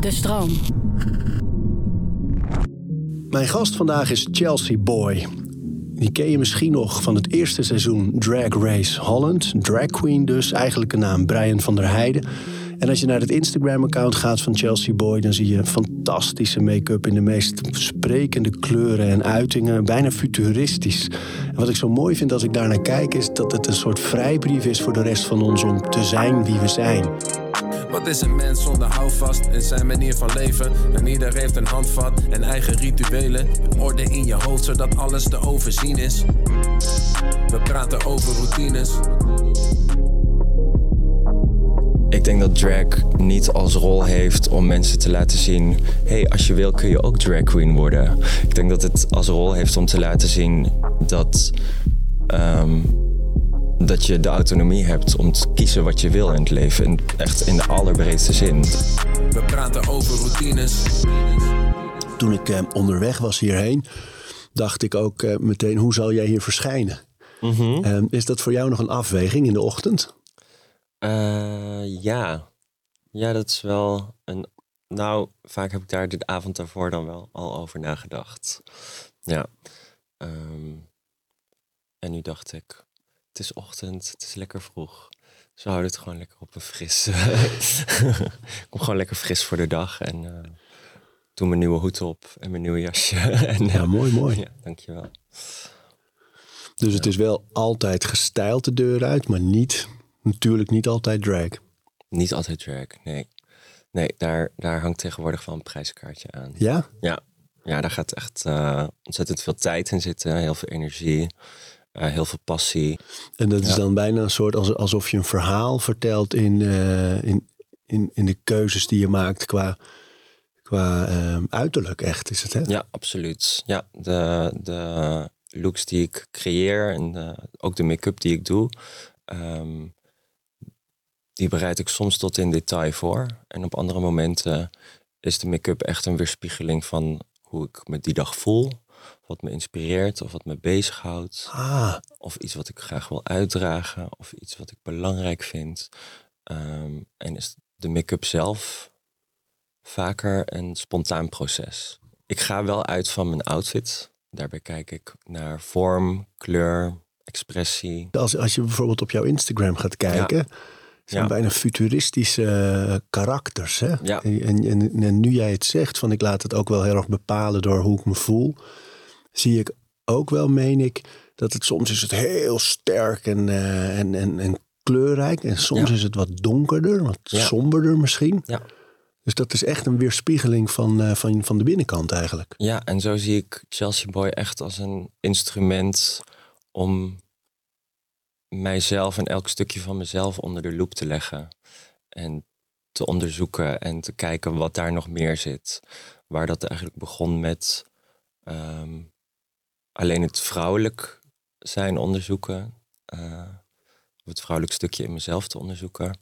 De stroom. Mijn gast vandaag is Chelsea Boy. Die ken je misschien nog van het eerste seizoen Drag Race Holland. Drag queen dus, eigenlijk een naam Brian van der Heijden. En als je naar het Instagram-account gaat van Chelsea Boy... dan zie je fantastische make-up in de meest sprekende kleuren en uitingen. Bijna futuristisch. En wat ik zo mooi vind als ik daar naar kijk... is dat het een soort vrijbrief is voor de rest van ons om te zijn wie we zijn. Wat is een mens zonder houvast en zijn manier van leven? En ieder heeft een handvat en eigen rituelen. Orde in je hoofd zodat alles te overzien is. We praten over routines. Ik denk dat drag niet als rol heeft om mensen te laten zien: hey, als je wil kun je ook drag queen worden. Ik denk dat het als rol heeft om te laten zien dat, ehm, dat je de autonomie hebt om te kiezen wat je wil in het leven. In, echt in de allerbreedste zin. We praten over routines. Toen ik eh, onderweg was hierheen, dacht ik ook eh, meteen: hoe zal jij hier verschijnen? Eh, is dat voor jou nog een afweging in de ochtend? Eh, ja. Ja, dat is wel een. Nou, vaak heb ik daar de avond daarvoor dan wel al over nagedacht. Ja. Ehm, en nu dacht ik, het is ochtend, het is lekker vroeg. Ze houden het gewoon lekker op een fris. ik kom gewoon lekker fris voor de dag en eh, doe mijn nieuwe hoed op en mijn nieuwe jasje. en, Ja, mooi, mooi. Ja, dankjewel. Dus het is wel altijd gestyled de deur uit, maar niet, natuurlijk niet altijd drag. Niet altijd drag, nee. Nee, daar, daar hangt tegenwoordig wel een prijskaartje aan. Ja? Ja, ja daar gaat echt eh, ontzettend veel tijd in zitten. Heel veel energie, eh, heel veel passie. En dat is Ja. dan bijna een soort als, alsof je een verhaal vertelt in, eh, in, in, in de keuzes die je maakt qua, qua ehm, uiterlijk echt, is het hè? Ja, absoluut. Ja, de, de looks die ik creëer en de- ook de make-up die ik doe, ehm, die bereid ik soms tot in detail voor. En op andere momenten is de make-up echt een weerspiegeling van hoe ik me die dag voel. Wat me inspireert of wat me bezighoudt. Ah, of iets wat ik graag wil uitdragen, of iets wat ik belangrijk vind. Ehm, en is de make-up zelf vaker een spontaan proces. Ik ga wel uit van mijn outfit. Daarbij kijk ik naar vorm, kleur, expressie. als, als je bijvoorbeeld op jouw Instagram gaat kijken, zijn Ja. bijna futuristische karakters. Hè? Ja. En, en, en nu jij het zegt, van ik laat het ook wel heel erg bepalen door hoe ik me voel, zie ik ook wel, meen ik, dat het soms is het heel sterk en, eh, en, en, en kleurrijk. En soms Ja. is het wat donkerder, wat Ja. somberder misschien. Ja. Dus dat is echt een weerspiegeling van, eh, van, van de binnenkant eigenlijk. Ja, en zo zie ik Chelsea Boy echt als een instrument om mijzelf en elk stukje van mezelf onder de loep te leggen. En te onderzoeken en te kijken wat daar nog meer zit. Waar dat eigenlijk begon met ehm, alleen het vrouwelijk zijn onderzoeken. eh, of het vrouwelijk stukje in mezelf te onderzoeken.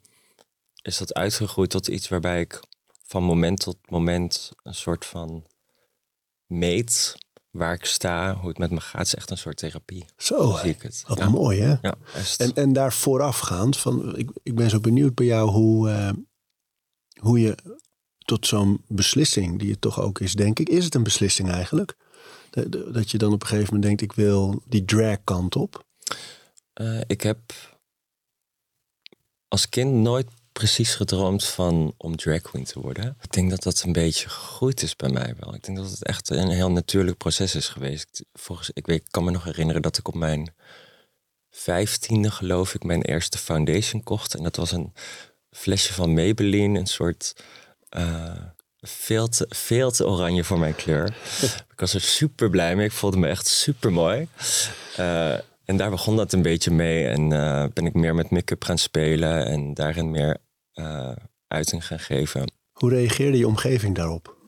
Is dat uitgegroeid tot iets waarbij ik van moment tot moment een soort van meet waar ik sta, hoe het met me gaat. Het is echt een soort therapie. Zo, zie ik het. wat ja. mooi hè? Ja. En, en daar voorafgaand, van, ik, ik ben zo benieuwd bij jou hoe, eh, hoe je tot zo'n beslissing, die het toch ook is, denk ik. Is het een beslissing eigenlijk? Dat, je dan op een gegeven moment denkt, ik wil die drag kant op. Eh, ik heb als kind nooit precies gedroomd van om drag queen te worden. Ik denk dat dat een beetje gegroeid is bij mij wel. Ik denk dat het echt een heel natuurlijk proces is geweest. Volgens, ik, weet, ik kan me nog herinneren dat ik op mijn vijftiende, geloof ik, mijn eerste foundation kocht. En dat was een flesje van Maybelline, een soort... eh, veel te, veel te oranje voor mijn kleur. ik was er super blij mee. Ik voelde me echt super mooi. en daar begon dat een beetje mee. En eh, ben ik meer met make-up gaan spelen. En daarin meer eh, uiting gaan geven. Hoe reageerde je omgeving daarop?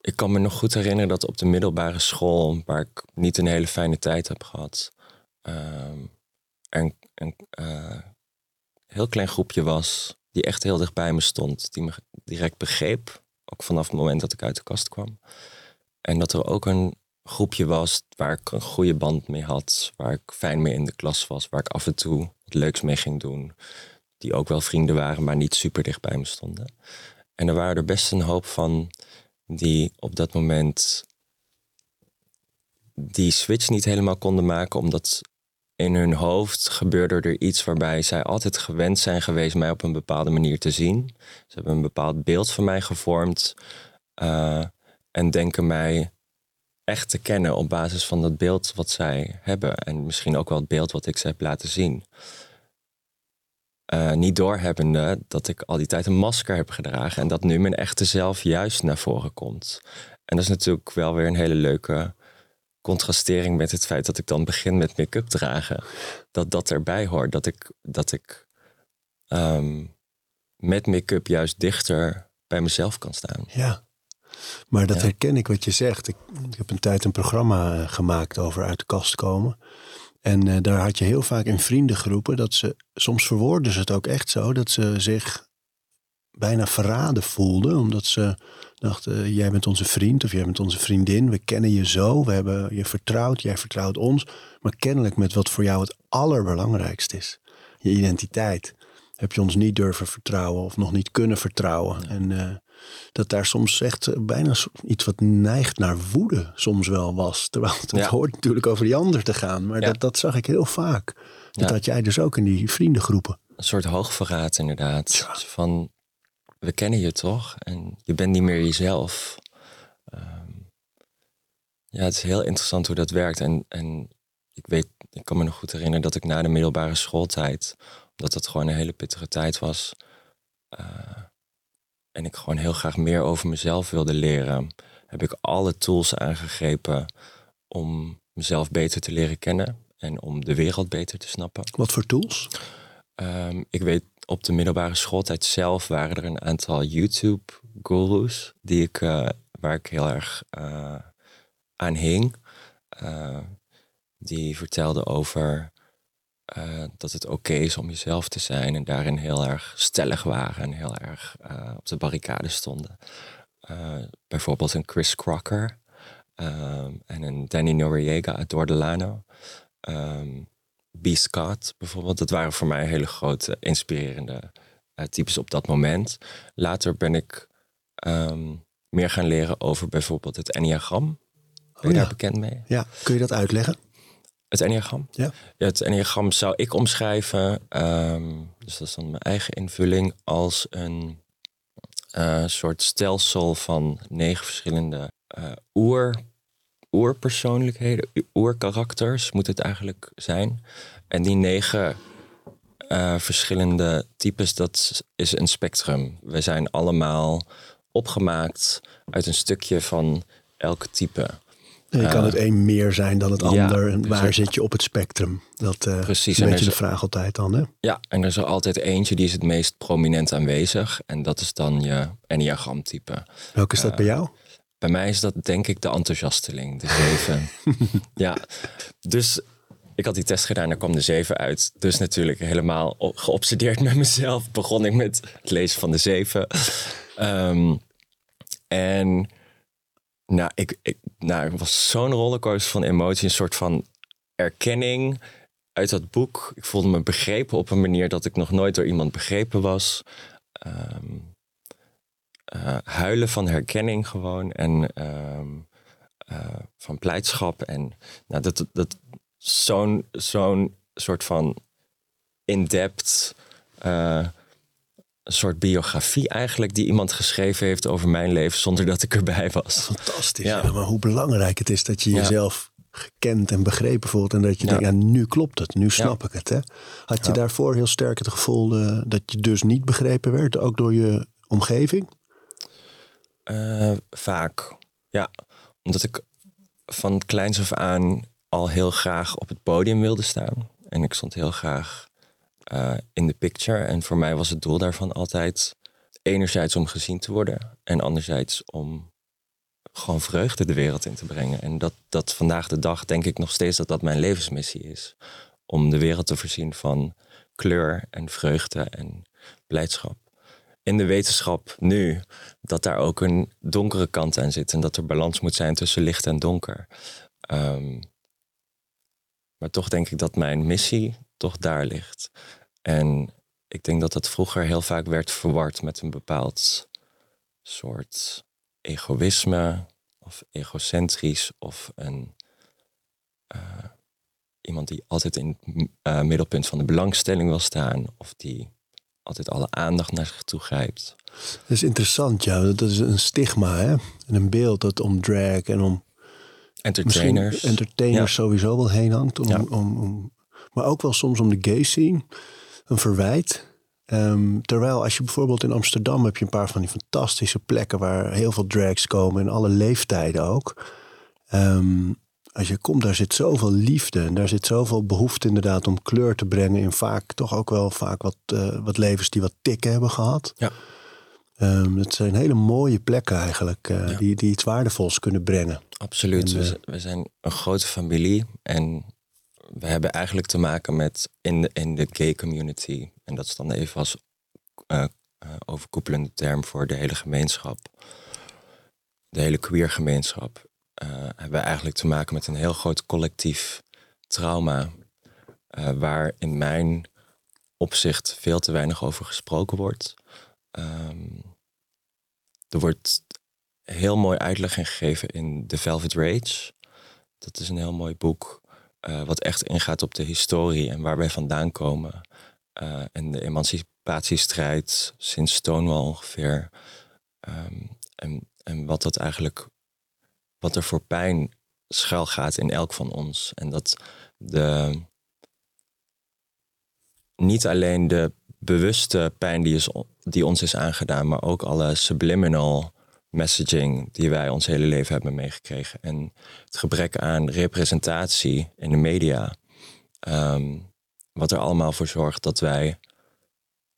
Ik kan me nog goed herinneren dat op de middelbare school, waar ik niet een hele fijne tijd heb gehad, ehm, er een, eh, heel klein groepje was die echt heel dicht bij me stond, die me direct begreep, ook vanaf het moment dat ik uit de kast kwam. En dat er ook een groepje was waar ik een goede band mee had, waar ik fijn mee in de klas was, waar ik af en toe het leuks mee ging doen. die ook wel vrienden waren, maar niet super dicht bij me stonden. En er waren er best een hoop van die op dat moment die switch niet helemaal konden maken, omdat in hun hoofd gebeurde er iets waarbij zij altijd gewend zijn geweest mij op een bepaalde manier te zien. Ze hebben een bepaald beeld van mij gevormd uh, en denken mij echt te kennen op basis van dat beeld wat zij hebben. En misschien ook wel het beeld wat ik ze heb laten zien. Uh, niet doorhebbende dat ik al die tijd een masker heb gedragen en dat nu mijn echte zelf juist naar voren komt. En dat is natuurlijk wel weer een hele leuke contrastering met het feit dat ik dan begin met make-up dragen. Dat dat erbij hoort. Dat ik, dat ik ehm, met make-up juist dichter bij mezelf kan staan. Ja. Maar dat herken ik wat je zegt. Ik, ik, heb een tijd een programma eh, gemaakt over uit de kast komen. En uh, daar had je heel vaak in vriendengroepen dat ze, soms verwoorden ze het ook echt zo, dat ze zich bijna verraden voelden. Omdat ze dachten, jij bent onze vriend of jij bent onze vriendin. We kennen je zo, we hebben je vertrouwd, jij vertrouwt ons. Maar kennelijk met wat voor jou het allerbelangrijkste is. Je identiteit. Heb je ons niet durven vertrouwen of nog niet kunnen vertrouwen. En uh, dat daar soms echt bijna iets wat neigt naar woede soms wel was. Terwijl het, ja. hoort natuurlijk over die ander te gaan. Maar dat, dat zag ik heel vaak. Dat had jij dus ook in die vriendengroepen. Een soort hoogverraad inderdaad. Van, we kennen je toch? En je bent niet meer jezelf. Um, ja, het is heel interessant hoe dat werkt. En, en ik weet, ik kan me nog goed herinneren dat ik na de middelbare schooltijd, omdat dat gewoon een hele pittige tijd was, uh, en ik gewoon heel graag meer over mezelf wilde leren, heb ik alle tools aangegrepen om mezelf beter te leren kennen en om de wereld beter te snappen. Wat voor tools? Um, ik weet op de middelbare schooltijd zelf waren er een aantal YouTube-gurus die ik, uh, waar ik heel erg uh, aan hing. Uh, die vertelden over dat het oké is om jezelf te zijn en daarin heel erg stellig waren en heel erg op de barricade stonden. bijvoorbeeld een Chris Crocker en een Danny Noriega uit Delano. Um, B. Scott bijvoorbeeld. Dat waren voor mij hele grote, inspirerende uh, types op dat moment. Later ben ik ehm, meer gaan leren over bijvoorbeeld het Enneagram. Ben je oh daar bekend mee? Ja, kun je dat uitleggen? Het Enneagram? Ja. ja het Enneagram zou ik omschrijven, ehm, dus dat is dan mijn eigen invulling, als een uh, soort stelsel van negen verschillende uh, oer oerpersoonlijkheden, oerkarakters moet het eigenlijk zijn. En die negen uh, verschillende types, dat is een spectrum. We zijn allemaal opgemaakt uit een stukje van elk type. je kan het een meer zijn dan het ander. En waar zit je op het spectrum? Dat uh, precies, is een beetje de vraag altijd dan. Hè? Ja, en er is er altijd eentje die is het meest prominent aanwezig. En dat is dan je enneagramtype. Welke is dat uh, bij jou? Bij mij is dat denk ik de enthousiasteling, de zeven. ja, dus ik had die test gedaan en daar kwam de zeven uit. Dus natuurlijk helemaal geobsedeerd met mezelf begon ik met het lezen van de zeven. Um, en nou, ik, ik, nou, het was zo'n rollercoaster van emotie, een soort van erkenning uit dat boek. Ik voelde me begrepen op een manier dat ik nog nooit door iemand begrepen was. Um, uh, huilen van herkenning gewoon en uh, uh, van blijdschap. En nou, dat, dat zo'n zo'n soort van in-depth uh, soort biografie eigenlijk die iemand geschreven heeft over mijn leven zonder dat ik erbij was. Fantastisch. Ja. ja maar hoe belangrijk het is dat je jezelf gekend en begrepen voelt en dat je denkt, ja, nu klopt het, nu snap ik het. Hè? Had je daarvoor heel sterk het gevoel dat je dus niet begrepen werd, ook door je omgeving? Uh, vaak, ja. Omdat ik van kleins af aan al heel graag op het podium wilde staan. En ik stond heel graag uh, in de picture. En voor mij was het doel daarvan altijd enerzijds om gezien te worden. En anderzijds om gewoon vreugde de wereld in te brengen. En dat, dat vandaag de dag denk ik nog steeds dat dat mijn levensmissie is. Om de wereld te voorzien van kleur en vreugde en blijdschap in de wetenschap nu dat daar ook een donkere kant aan zit en dat er balans moet zijn tussen licht en donker. Um, maar toch denk ik dat mijn missie toch daar ligt. En ik denk dat dat vroeger heel vaak werd verward met een bepaald soort egoïsme of egocentrisch of een uh, iemand die altijd in het uh, middelpunt van de belangstelling wil staan of die altijd alle aandacht naar zich toe grijpt. Dat is interessant, ja. Dat is een stigma, hè? En een beeld dat om drag en om entertainers, entertainers sowieso wel heen hangt. Om, om, om, maar ook wel soms om de gay scene. Een verwijt. Um, terwijl als je bijvoorbeeld in Amsterdam heb je een paar van die fantastische plekken waar heel veel drags komen in alle leeftijden ook. Um, als je komt, daar zit zoveel liefde en daar zit zoveel behoefte inderdaad om kleur te brengen in vaak toch ook wel vaak wat, uh, wat levens die wat tikken hebben gehad. Ja. Um, het zijn hele mooie plekken eigenlijk uh, die, die iets waardevols kunnen brengen. Absoluut. En, uh, we, zijn een grote familie en we hebben eigenlijk te maken met in de, in de gay community. En dat is dan even als overkoepelende term voor de hele gemeenschap. De hele queer gemeenschap. Uh, hebben we eigenlijk te maken met een heel groot collectief trauma. Uh, waar in mijn opzicht veel te weinig over gesproken wordt. Um, er wordt heel mooi uitleg gegeven in The Velvet Rage. Dat is een heel mooi boek. Uh, wat echt ingaat op de historie en waar wij vandaan komen. en de emancipatiestrijd sinds Stonewall ongeveer. Um, en, en wat dat eigenlijk wat er voor pijn schuil gaat in elk van ons. En dat de, niet alleen de bewuste pijn die, ons is aangedaan, maar ook alle subliminal messaging die wij ons hele leven hebben meegekregen. En het gebrek aan representatie in de media. Um, wat er allemaal voor zorgt dat wij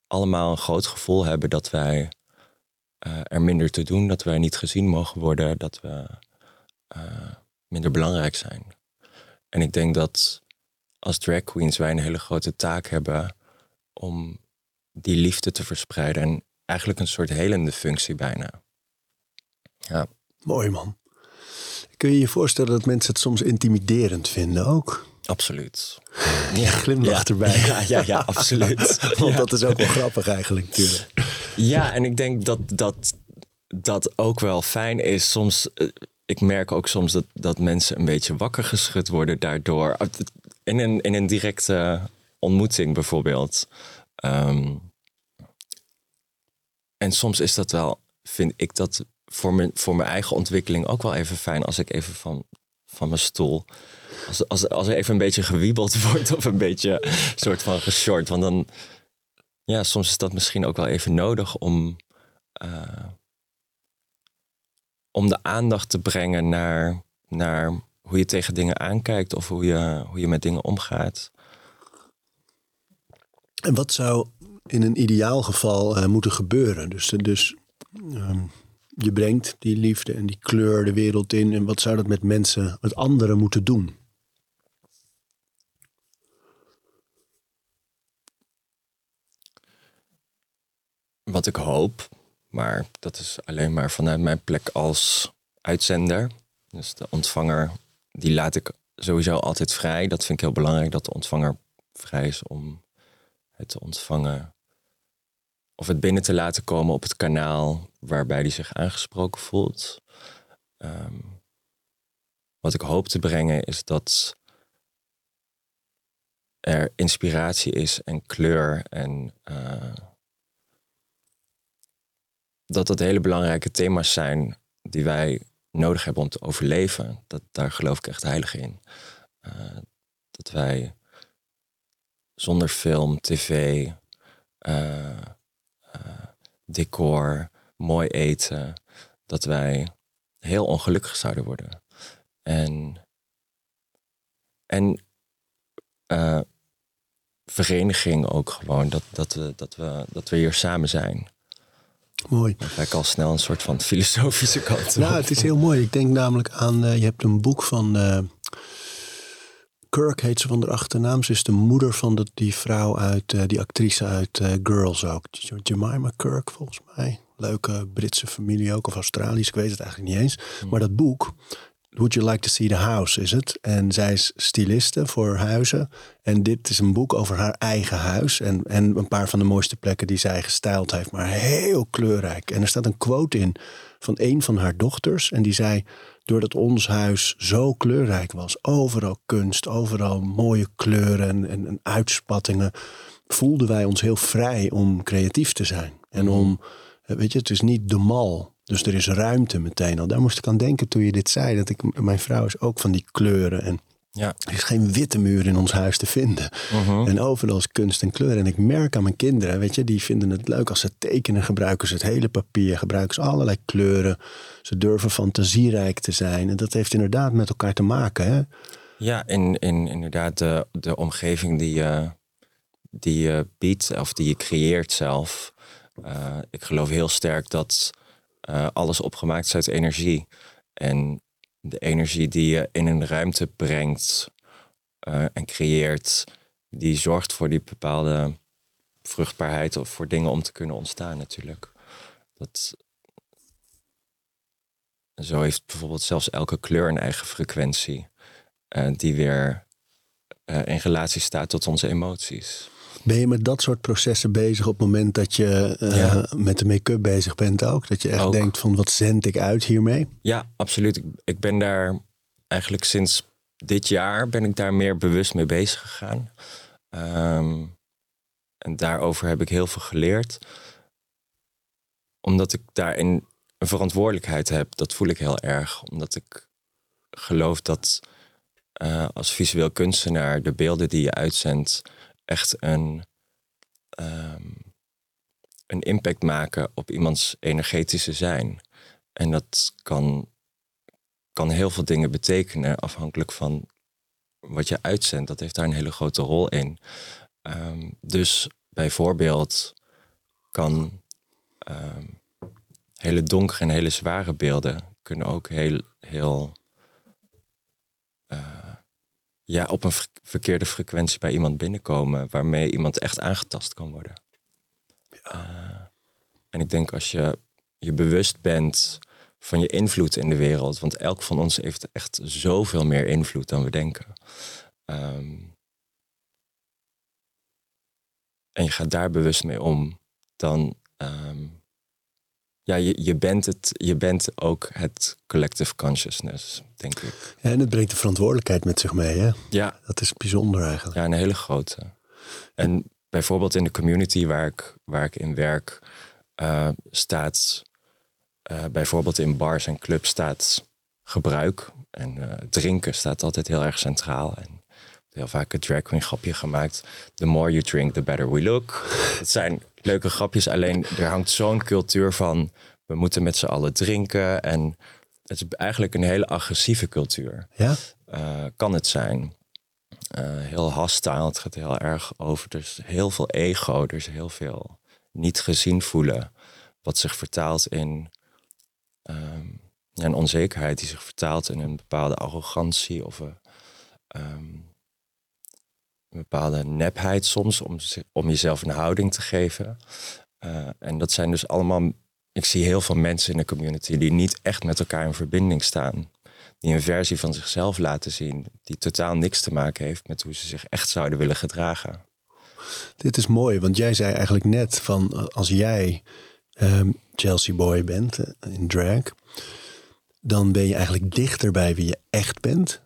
allemaal een groot gevoel hebben dat wij uh, er minder te doen, dat wij niet gezien mogen worden, dat we uh, minder belangrijk zijn. En ik denk dat als drag queens wij een hele grote taak hebben om die liefde te verspreiden. En eigenlijk een soort helende functie bijna. Ja. Mooi man. Kun je je voorstellen dat mensen het soms intimiderend vinden ook? Absoluut. Ja, glimlach ja. erbij. Ja, ja, ja absoluut. Want dat is ook wel grappig eigenlijk natuurlijk. Ja, en ik denk dat dat, dat ook wel fijn is. Soms eh, ik merk ook soms dat, dat mensen een beetje wakker geschud worden daardoor. In een, in een directe ontmoeting bijvoorbeeld. Ehm, en soms is dat wel, vind ik dat voor mijn, voor mijn eigen ontwikkeling ook wel even fijn als ik even van, van mijn stoel. Als, als, als er even een beetje gewiebeld wordt of een beetje soort van geshort. Want dan, ja, soms is dat misschien ook wel even nodig om. Uh, om de aandacht te brengen naar, naar hoe je tegen dingen aankijkt of hoe je, hoe je met dingen omgaat. En wat zou in een ideaal geval uh, moeten gebeuren? Dus, dus um, je brengt die liefde en die kleur de wereld in. En wat zou dat met mensen, met anderen moeten doen? Wat ik hoop maar dat is alleen maar vanuit mijn plek als uitzender. Dus de ontvanger, die laat ik sowieso altijd vrij. Dat vind ik heel belangrijk, dat de ontvanger vrij is om het te ontvangen. Of het binnen te laten komen op het kanaal waarbij hij zich aangesproken voelt. Ehm, wat ik hoop te brengen is dat er inspiratie is en kleur en uh, dat dat hele belangrijke thema's zijn die wij nodig hebben om te overleven. Dat, daar geloof ik echt heilig in. Uh, dat wij zonder film, tv, uh, uh, decor, mooi eten, dat wij heel ongelukkig zouden worden. En, en vereniging ook gewoon, dat, dat, we, dat, we, dat we hier samen zijn. Mooi. Dan ga ik al snel een soort van filosofische kant Nou, het is heel mooi. Ik denk namelijk aan, uh, je hebt een boek van uh, Kirk, heet ze van de achternaam. Ze is de moeder van de, die vrouw uit, uh, die actrice uit Girls ook. Jemima Kirk, volgens mij. Leuke Britse familie ook, of Australisch, ik weet het eigenlijk niet eens. Hmm. Maar dat boek, Would You Like to See the House is het. En zij is styliste voor huizen. En dit is een boek over haar eigen huis. En, en een paar van de mooiste plekken die zij gestyled heeft. Maar heel kleurrijk. En er staat een quote in van een van haar dochters. En die zei, doordat ons huis zo kleurrijk was. Overal kunst, overal mooie kleuren en, en, en uitspattingen. Voelden wij ons heel vrij om creatief te zijn. En om, weet je, het is niet de mal. Dus er is ruimte meteen al. Daar moest ik aan denken toen je dit zei. Dat ik, mijn vrouw is ook van die kleuren. En Ja. er is geen witte muur in ons huis te vinden. Mhm. En overal is kunst en kleur. En ik merk aan mijn kinderen, weet je, die vinden het leuk als ze tekenen. Gebruiken ze het hele papier, gebruiken ze allerlei kleuren. Ze durven fantasierijk te zijn. En dat heeft inderdaad met elkaar te maken. Hè? Ja, in, in inderdaad de, de omgeving die je, die je biedt of die je creëert zelf. Eh, ik geloof heel sterk dat eh, alles opgemaakt is uit energie. En de energie die je in een ruimte brengt eh, en creëert, die zorgt voor die bepaalde vruchtbaarheid of voor dingen om te kunnen ontstaan natuurlijk. Dat, zo heeft bijvoorbeeld zelfs elke kleur een eigen frequentie eh, die weer in relatie staat tot onze emoties. Ben je met dat soort processen bezig op het moment dat je eh, Ja. met de make-up bezig bent ook? Dat je echt Ook. denkt van wat zend ik uit hiermee? Ja, absoluut. Ik, ik ben daar eigenlijk sinds dit jaar ben ik daar meer bewust mee bezig gegaan. Ehm, en daarover heb ik heel veel geleerd. Omdat ik daarin een verantwoordelijkheid heb. Dat voel ik heel erg. Omdat ik geloof dat eh, als visueel kunstenaar de beelden die je uitzendt echt een, ehm, een impact maken op iemands energetische zijn. En dat kan, kan heel veel dingen betekenen afhankelijk van wat je uitzendt. Dat heeft daar een hele grote rol in. Ehm, dus bijvoorbeeld kan ehm, hele donkere en hele zware beelden kunnen ook heel, heel ja, op een ver- verkeerde frequentie bij iemand binnenkomen, waarmee iemand echt aangetast kan worden. Eh, en ik denk als je je bewust bent van je invloed in de wereld, want elk van ons heeft echt zoveel meer invloed dan we denken. Ehm, en je gaat daar bewust mee om, dan ja, je, je, bent het, je bent ook het collective consciousness, denk ik. Ja, en het brengt de verantwoordelijkheid met zich mee. Hè? Ja, Dat is bijzonder eigenlijk. Ja, een hele grote. En bijvoorbeeld in de community waar ik, waar ik in werk, eh, staat eh, bijvoorbeeld in bars en clubs staat gebruik. En eh, drinken staat altijd heel erg centraal. En heel vaak het drag queen grapje gemaakt. The more you drink, the better we look. Het zijn leuke grapjes, alleen er hangt zo'n cultuur van... we moeten met z'n allen drinken. En het is eigenlijk een hele agressieve cultuur Ja? eh, kan het zijn. Eh, heel hostile, het gaat heel erg over. Er is heel veel ego, er is heel veel niet gezien voelen. Wat zich vertaalt in ja, een onzekerheid, die zich vertaalt in een bepaalde arrogantie of een, ehm, een bepaalde nepheid soms om, om jezelf een houding te geven. Eh, en dat zijn dus allemaal. Ik zie heel veel mensen in de community die niet echt met elkaar in verbinding staan die een versie van zichzelf laten zien die totaal niks te maken heeft met hoe ze zich echt zouden willen gedragen. Dit is mooi, want jij zei eigenlijk net van eh, als jij ehm, Chelsea Boy bent eh, in drag, dan ben je eigenlijk dichter bij wie je echt bent.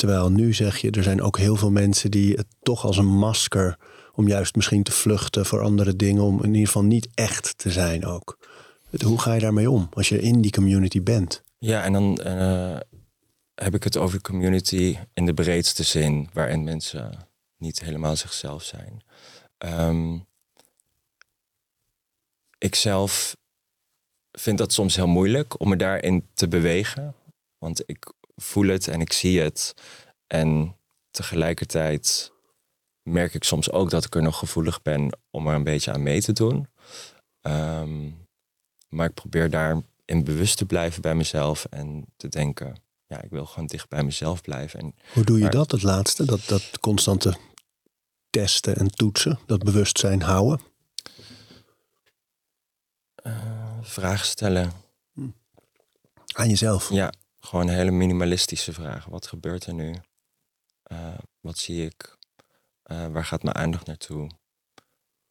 Terwijl nu zeg je, er zijn ook heel veel mensen die het toch als een masker om juist misschien te vluchten voor andere dingen, om in ieder geval niet echt te zijn ook. Hoe ga je daarmee om als je in die community bent? Ja, en dan eh, heb ik het over community in de breedste zin, waarin mensen niet helemaal zichzelf zijn. Ehm, ik zelf vind dat soms heel moeilijk om me daarin te bewegen, want ik voel het en ik zie het. En tegelijkertijd merk ik soms ook dat ik er nog gevoelig ben om er een beetje aan mee te doen. Ehm, maar ik probeer daarin bewust te blijven bij mezelf en te denken, ja, ik wil gewoon dicht bij mezelf blijven. En Hoe doe je Maar- dat, het laatste? Dat, dat constante testen en toetsen, dat bewustzijn houden? eh, vragen stellen. Aan jezelf. Ja, gewoon hele minimalistische vragen. Wat gebeurt er nu? Uh, wat zie ik? Uh, waar gaat mijn aandacht naartoe?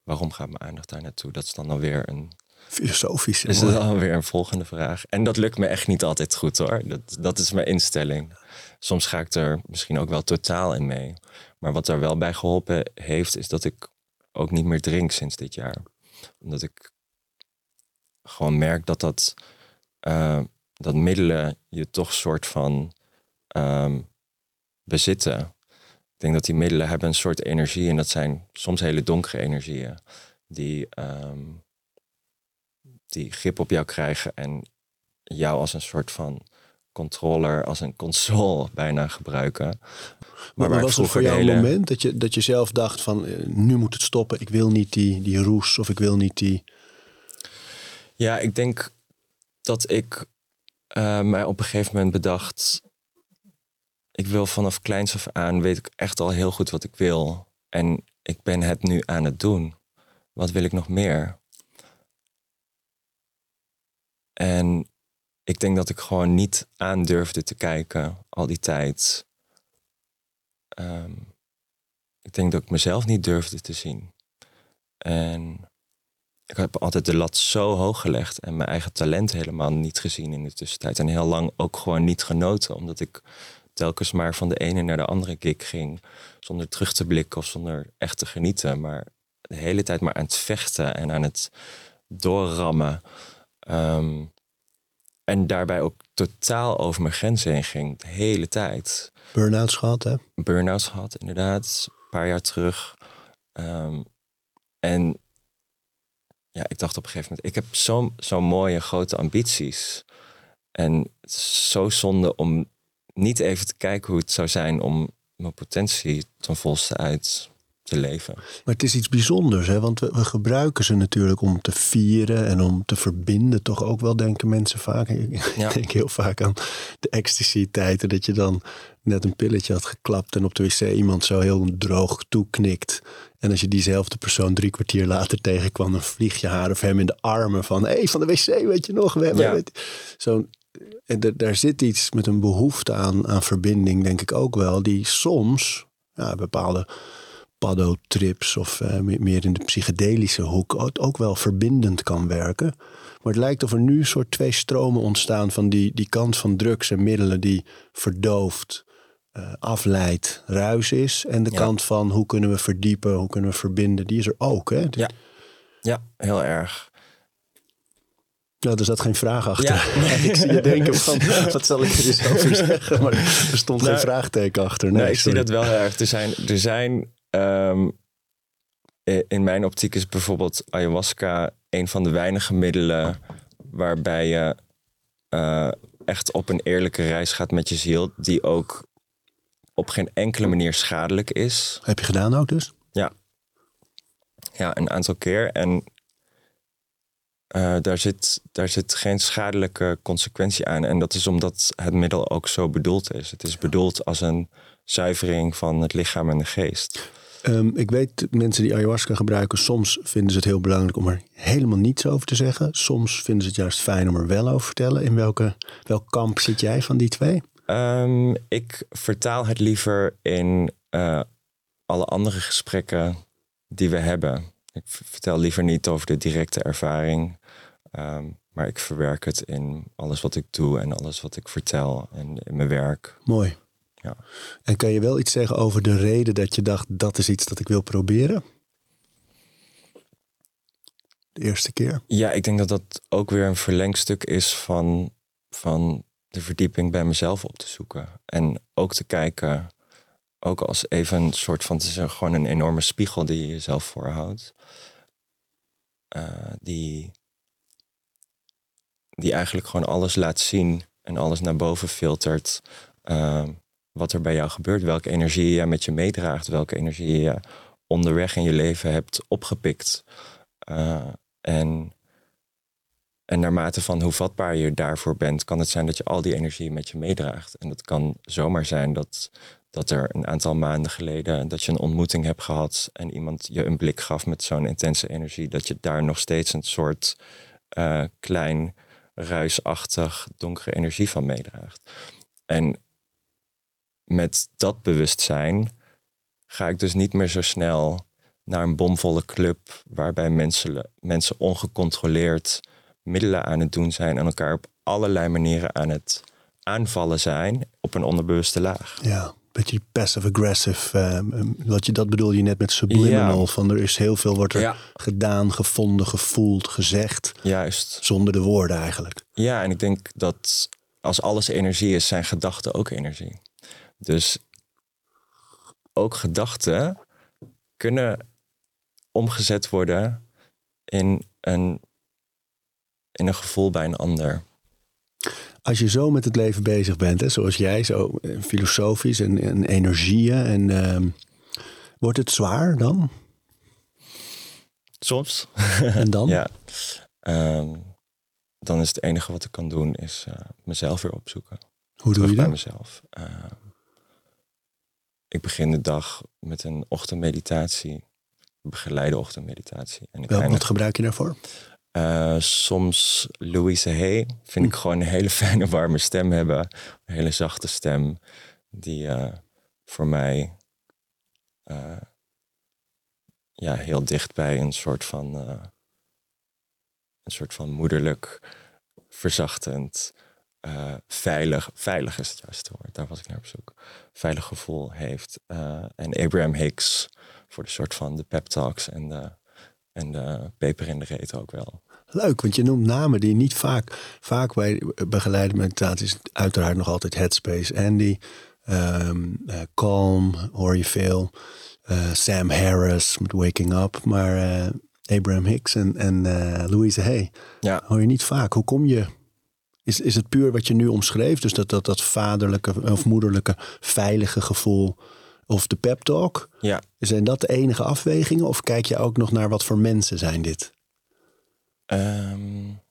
Waarom gaat mijn aandacht daar naartoe? Dat is dan alweer een. Filosofisch. Is dat alweer een volgende vraag? En dat lukt me echt niet altijd goed hoor. Dat, dat is mijn instelling. Soms ga ik er misschien ook wel totaal in mee. Maar wat er wel bij geholpen heeft, is dat ik ook niet meer drink sinds dit jaar. Omdat ik gewoon merk dat dat, uh, dat middelen je toch soort van um, bezitten. Ik denk dat die middelen hebben een soort energie en dat zijn soms hele donkere energieën die, um, die grip op jou krijgen en jou als een soort van controller, als een console bijna gebruiken. Maar, maar was er voor jou een moment dat je, dat je zelf dacht van eh, nu moet het stoppen, ik wil niet die, die roes of ik wil niet die... Ja, ik denk dat ik uh, mij op een gegeven moment bedacht, ik wil vanaf kleins af aan, weet ik echt al heel goed wat ik wil. En ik ben het nu aan het doen. Wat wil ik nog meer? En ik denk dat ik gewoon niet aandurfde te kijken al die tijd. Um, ik denk dat ik mezelf niet durfde te zien. En ik heb altijd de lat zo hoog gelegd en mijn eigen talent helemaal niet gezien in de tussentijd. En heel lang ook gewoon niet genoten, omdat ik telkens maar van de ene naar de andere gig ging. Zonder terug te blikken of zonder echt te genieten. Maar de hele tijd maar aan het vechten en aan het doorrammen. Um, en daarbij ook totaal over mijn grenzen heen ging. De hele tijd. Burn-outs gehad, hè? Burn-outs gehad, inderdaad. Een paar jaar terug. Um, en ja, ik dacht op een gegeven moment... Ik heb zo'n zo mooie, grote ambities. En het is zo zonde om niet even te kijken hoe het zou zijn... om mijn potentie ten volste uit te leven. Maar het is iets bijzonders, hè? want we, we, gebruiken ze natuurlijk om te vieren en om te verbinden. Toch ook wel, denken mensen vaak. Ik denk heel vaak aan de ecstasy-tijden. Dat je dan net een pilletje had geklapt en op de wc iemand zo heel droog toeknikt. En als je diezelfde persoon drie kwartier later tegenkwam, dan vlieg je haar of hem in de armen van: hé, hey, van de wc, weet je nog? We ja. Zo'n en daar zit iets met een behoefte aan, aan verbinding, denk ik ook wel, die soms ja, bepaalde paddo-trips of uh, meer in de psychedelische hoek ook wel verbindend kan werken. Maar het lijkt of er nu een soort twee stromen ontstaan van die, die kant van drugs en middelen die verdooft, uh, afleidt, ruis is. En de kant van hoe kunnen we verdiepen, hoe kunnen we verbinden, die is er ook. Hè? Ja. ja, heel erg. Nou, er zat geen vraag achter. Ja, nee. ik zie je denken van, wat zal ik er eens over zeggen? Maar er stond geen vraagteken achter. Nee, ik zie dat wel heel erg. Er zijn, er zijn Um, in mijn optiek is bijvoorbeeld ayahuasca een van de weinige middelen waarbij je uh, echt op een eerlijke reis gaat met je ziel, die ook op geen enkele manier schadelijk is. Heb je gedaan ook dus? Ja. Ja, een aantal keer. En uh, daar, zit, daar zit geen schadelijke consequentie aan. En dat is omdat het middel ook zo bedoeld is. Het is bedoeld als een zuivering van het lichaam en de geest. Um, ik weet mensen die ayahuasca gebruiken, soms vinden ze het heel belangrijk om er helemaal niets over te zeggen. Soms vinden ze het juist fijn om er wel over te vertellen. In welke, welk kamp zit jij van die twee? Um, ik vertaal het liever in uh, alle andere gesprekken die we hebben. Ik vertel liever niet over de directe ervaring, um, maar ik verwerk het in alles wat ik doe en alles wat ik vertel en in mijn werk. Mooi. Ja. En kan je wel iets zeggen over de reden dat je dacht, dat is iets dat ik wil proberen? De eerste keer? Ja, ik denk dat dat ook weer een verlengstuk is van, van de verdieping bij mezelf op te zoeken. En ook te kijken, ook als even een soort van, het is gewoon een enorme spiegel die je jezelf voorhoudt. Uh, die, die eigenlijk gewoon alles laat zien en alles naar boven filtert. Uh, wat er bij jou gebeurt, welke energie je met je meedraagt, welke energie je onderweg in je leven hebt opgepikt. Uh, en, en naarmate van hoe vatbaar je daarvoor bent, kan het zijn dat je al die energie met je meedraagt. En dat kan zomaar zijn dat, dat er een aantal maanden geleden dat je een ontmoeting hebt gehad en iemand je een blik gaf met zo'n intense energie, dat je daar nog steeds een soort uh, klein ruisachtig donkere energie van meedraagt. En met dat bewustzijn ga ik dus niet meer zo snel naar een bomvolle club waarbij mensen, mensen ongecontroleerd middelen aan het doen zijn en elkaar op allerlei manieren aan het aanvallen zijn op een onderbewuste laag. Ja, beetje passive-aggressive. Uh, wat je, dat bedoel je net met subliminal. Van er is heel veel wordt er gedaan, gevonden, gevoeld, gezegd. Juist. Zonder de woorden eigenlijk. Ja, en ik denk dat als alles energie is, zijn gedachten ook energie. Dus ook gedachten kunnen omgezet worden in een, in een gevoel bij een ander. Als je zo met het leven bezig bent, hè, zoals jij, zo eh, filosofisch en, en energieën, en, uh, wordt het zwaar dan? Soms. En dan? ja. Ehm, dan is het enige wat ik kan doen, is uh, mezelf weer opzoeken. Hoe doe je dat? bij mezelf. Ehm, ik begin de dag met een ochtendmeditatie, begeleide ochtendmeditatie. En ik Wel, wat gebruik je daarvoor? Uh, soms Louise Hay vind ik hm. gewoon een hele fijne warme stem hebben. Een hele zachte stem die uh, voor mij uh, ja, heel dicht bij een soort van een soort van moederlijk, verzachtend, veilig, veilig is het juiste woord, daar was ik naar op zoek, veilig gevoel heeft. en Abraham Hicks voor de soort van de pep talks en de en de peper in de reet ook wel. Leuk, want je noemt namen die niet vaak, vaak bij begeleide meditaties, uiteraard nog altijd Headspace, Andy, um, uh, Calm hoor je veel, Sam Harris met Waking Up, maar Abraham Hicks en, en Louise Hay ja. hoor je niet vaak. Hoe kom je? Is, is het puur wat je nu omschreef, dus dat, dat, dat vaderlijke of moederlijke veilige gevoel? of de pep talk. Ja. Zijn dat de enige afwegingen of kijk je ook nog naar wat voor mensen zijn dit? Um,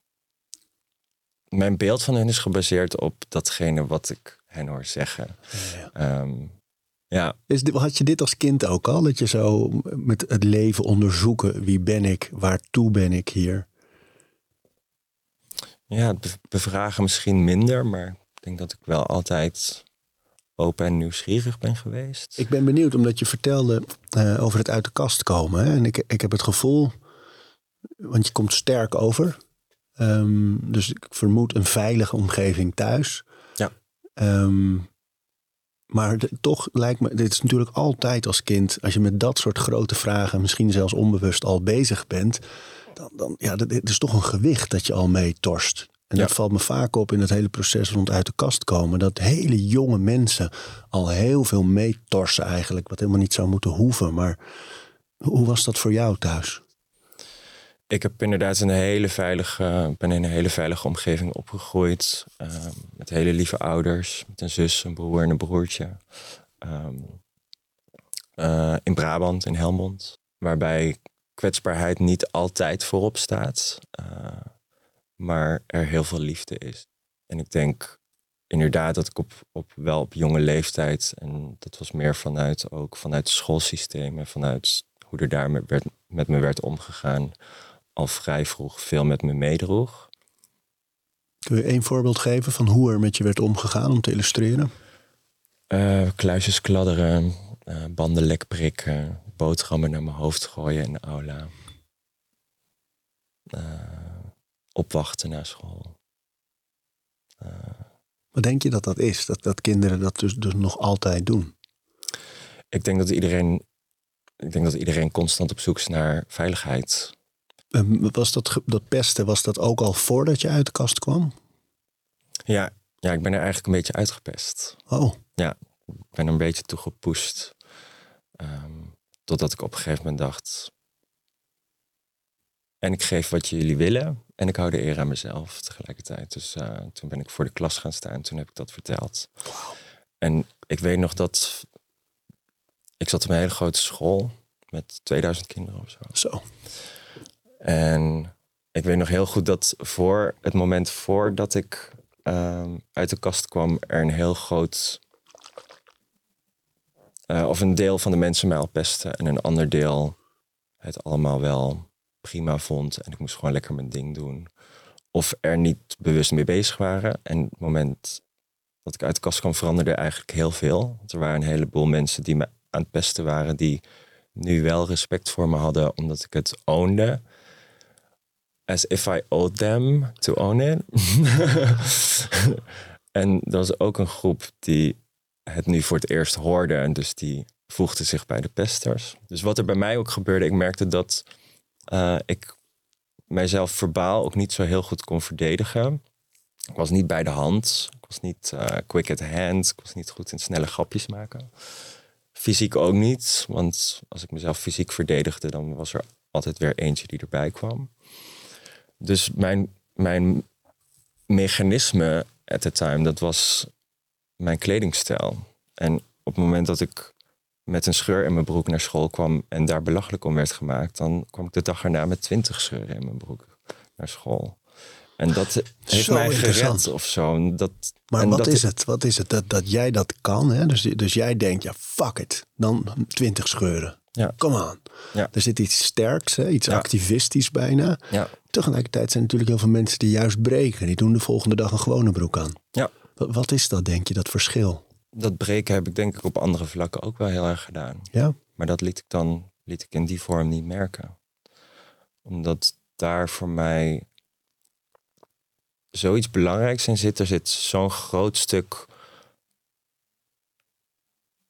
mijn beeld van hen is gebaseerd op datgene wat ik hen hoor zeggen. Ja. Ehm, ja. Is, had je dit als kind ook al? Dat je zo met het leven onderzoeken, wie ben ik, waartoe ben ik hier? Ja, bevragen misschien minder, maar ik denk dat ik wel altijd open en nieuwsgierig ben geweest. Ik ben benieuwd omdat je vertelde uh, over het uit de kast komen. Hè? En ik, ik heb het gevoel, want je komt sterk over. Um, dus ik vermoed een veilige omgeving thuis. Ja. Um, maar de, toch lijkt me, dit is natuurlijk altijd als kind, als je met dat soort grote vragen, misschien zelfs onbewust al bezig bent, dan, dan ja, het is toch een gewicht dat je al mee torst. En dat valt me vaak op in het hele proces rond uit de kast komen. Dat hele jonge mensen al heel veel meetorsen eigenlijk. Wat helemaal niet zou moeten hoeven. Maar hoe was dat voor jou thuis? Ik heb inderdaad een hele veilige, ben in een hele veilige omgeving opgegroeid. Ehm, met hele lieve ouders. Met een zus, een broer en een broertje. Ehm, eh, in Brabant, in Helmond. Waarbij kwetsbaarheid niet altijd voorop staat. Uh, maar er heel veel liefde is. En ik denk inderdaad dat ik op, op wel op jonge leeftijd, en dat was meer vanuit ook vanuit het schoolsysteem en vanuit hoe er daar met, werd, met me werd omgegaan, al vrij vroeg veel met me meedroeg. Kun je één voorbeeld geven van hoe er met je werd omgegaan om te illustreren? Uh, kluisjes kladderen, uh, banden lek prikken, boterhammen naar mijn hoofd gooien in de aula. Uh, opwachten naar school. Uh, Wat denk je dat dat is? Dat, dat kinderen dat dus, dus nog altijd doen? Ik denk dat iedereen, ik denk dat iedereen constant op zoek is naar veiligheid. Um, was dat, dat pesten, was dat ook al voordat je uit de kast kwam? Ja, ja, ik ben er eigenlijk een beetje uitgepest. Oh. Ja, ik ben er een beetje toe gepusht. Um, totdat ik op een gegeven moment dacht, en ik geef wat jullie willen. En ik hou de eer aan mezelf tegelijkertijd. Dus uh, toen ben ik voor de klas gaan staan. Toen heb ik dat verteld. En ik weet nog dat... Ik zat op een hele grote school. Met 2000 kinderen of zo. Zo. En ik weet nog heel goed dat voor het moment voordat ik uh, uit de kast kwam... er een heel groot... Uh, of een deel van de mensen mij al pesten. En een ander deel het allemaal wel prima vond. En ik moest gewoon lekker mijn ding doen. of er niet bewust mee bezig waren. En het moment dat ik uit de kast kwam veranderde eigenlijk heel veel. Want er waren een heleboel mensen die me aan het pesten waren, die nu wel respect voor me hadden omdat ik het ownde. As if I owed them to own it. en er was ook een groep die het nu voor het eerst hoorde. En dus die voegde zich bij de pesters. Dus wat er bij mij ook gebeurde, ik merkte dat uh, ik mijzelf verbaal ook niet zo heel goed kon verdedigen. Ik was niet bij de hand. Ik was niet uh, quick at hand. Ik was niet goed in snelle grapjes maken. Fysiek ook niet, want als ik mezelf fysiek verdedigde, dan was er altijd weer eentje die erbij kwam. Dus mijn, mijn mechanisme at the time, dat was mijn kledingstijl. En op het moment dat ik met een scheur in mijn broek naar school kwam en daar belachelijk om werd gemaakt, dan kwam ik de dag erna met twintig scheuren in mijn broek naar school. En dat heeft mij gered of zo. Dat, maar wat is het? Wat is het? Dat, dat jij dat kan. Hè? Dus, dus jij denkt, ja, fuck it. Dan twintig scheuren. Ja. On. Ja. Er zit iets sterks, hè? iets activistisch bijna. Ja. Tegelijkertijd zijn er natuurlijk heel veel mensen die juist breken. Die doen de volgende dag een gewone broek aan. Ja. Wat, is dat, denk je, dat verschil? Dat breken heb ik denk ik op andere vlakken ook wel heel erg gedaan. Ja. Maar dat liet ik dan liet ik in die vorm niet merken. Omdat daar voor mij zoiets belangrijks in zit. Er zit zo'n groot stuk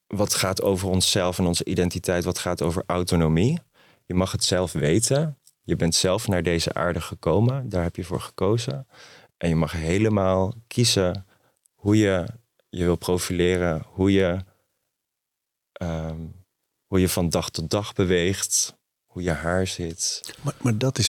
wat gaat over onszelf en onze identiteit, wat gaat over autonomie. Je mag het zelf weten. Je bent zelf naar deze aarde gekomen, daar heb je voor gekozen. En je mag helemaal kiezen hoe je je wil profileren, hoe je, ehm, hoe je van dag tot dag beweegt, hoe je haar zit. Maar, maar dat is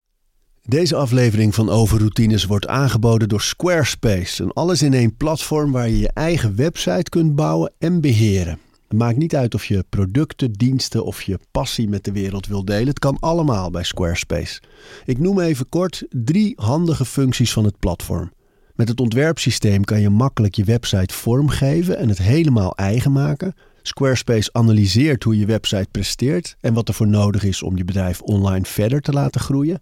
deze aflevering van Overroutines wordt aangeboden door Squarespace. Een alles-in-één platform waar je je eigen website kunt bouwen en beheren. Het maakt niet uit of je producten, diensten of je passie met de wereld wil delen. Het kan allemaal bij Squarespace. Ik noem even kort drie handige functies van het platform. Met het ontwerpsysteem kan je makkelijk je website vormgeven en het helemaal eigen maken. Squarespace analyseert hoe je website presteert en wat er voor nodig is om je bedrijf online verder te laten groeien.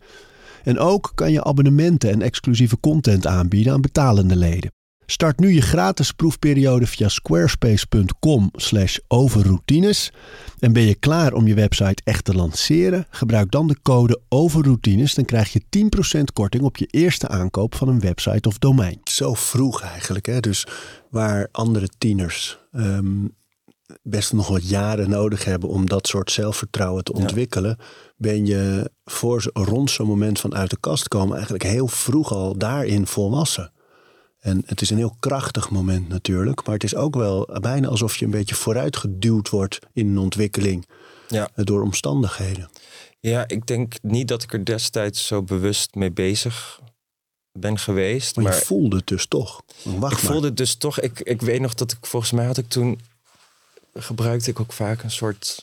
En ook kan je abonnementen en exclusieve content aanbieden aan betalende leden. Start nu je gratis proefperiode via squarespace.com/overroutines. En ben je klaar om je website echt te lanceren? Gebruik dan de code overroutines. Dan krijg je 10% korting op je eerste aankoop van een website of domein. Zo vroeg eigenlijk, hè? Dus waar andere tieners ehm, best nog wat jaren nodig hebben om dat soort zelfvertrouwen te ontwikkelen, ben je voor rond zo'n moment van uit de kast komen eigenlijk heel vroeg al daarin volwassen. En het is een heel krachtig moment natuurlijk, maar het is ook wel bijna alsof je een beetje vooruit geduwd wordt in een ontwikkeling ja. door omstandigheden. Ja, ik denk niet dat ik er destijds zo bewust mee bezig ben geweest. Maar, je voelde het dus toch. Wacht ik voelde het dus toch. Ik, ik weet nog dat ik volgens mij had ik toen gebruikte ik ook vaak een soort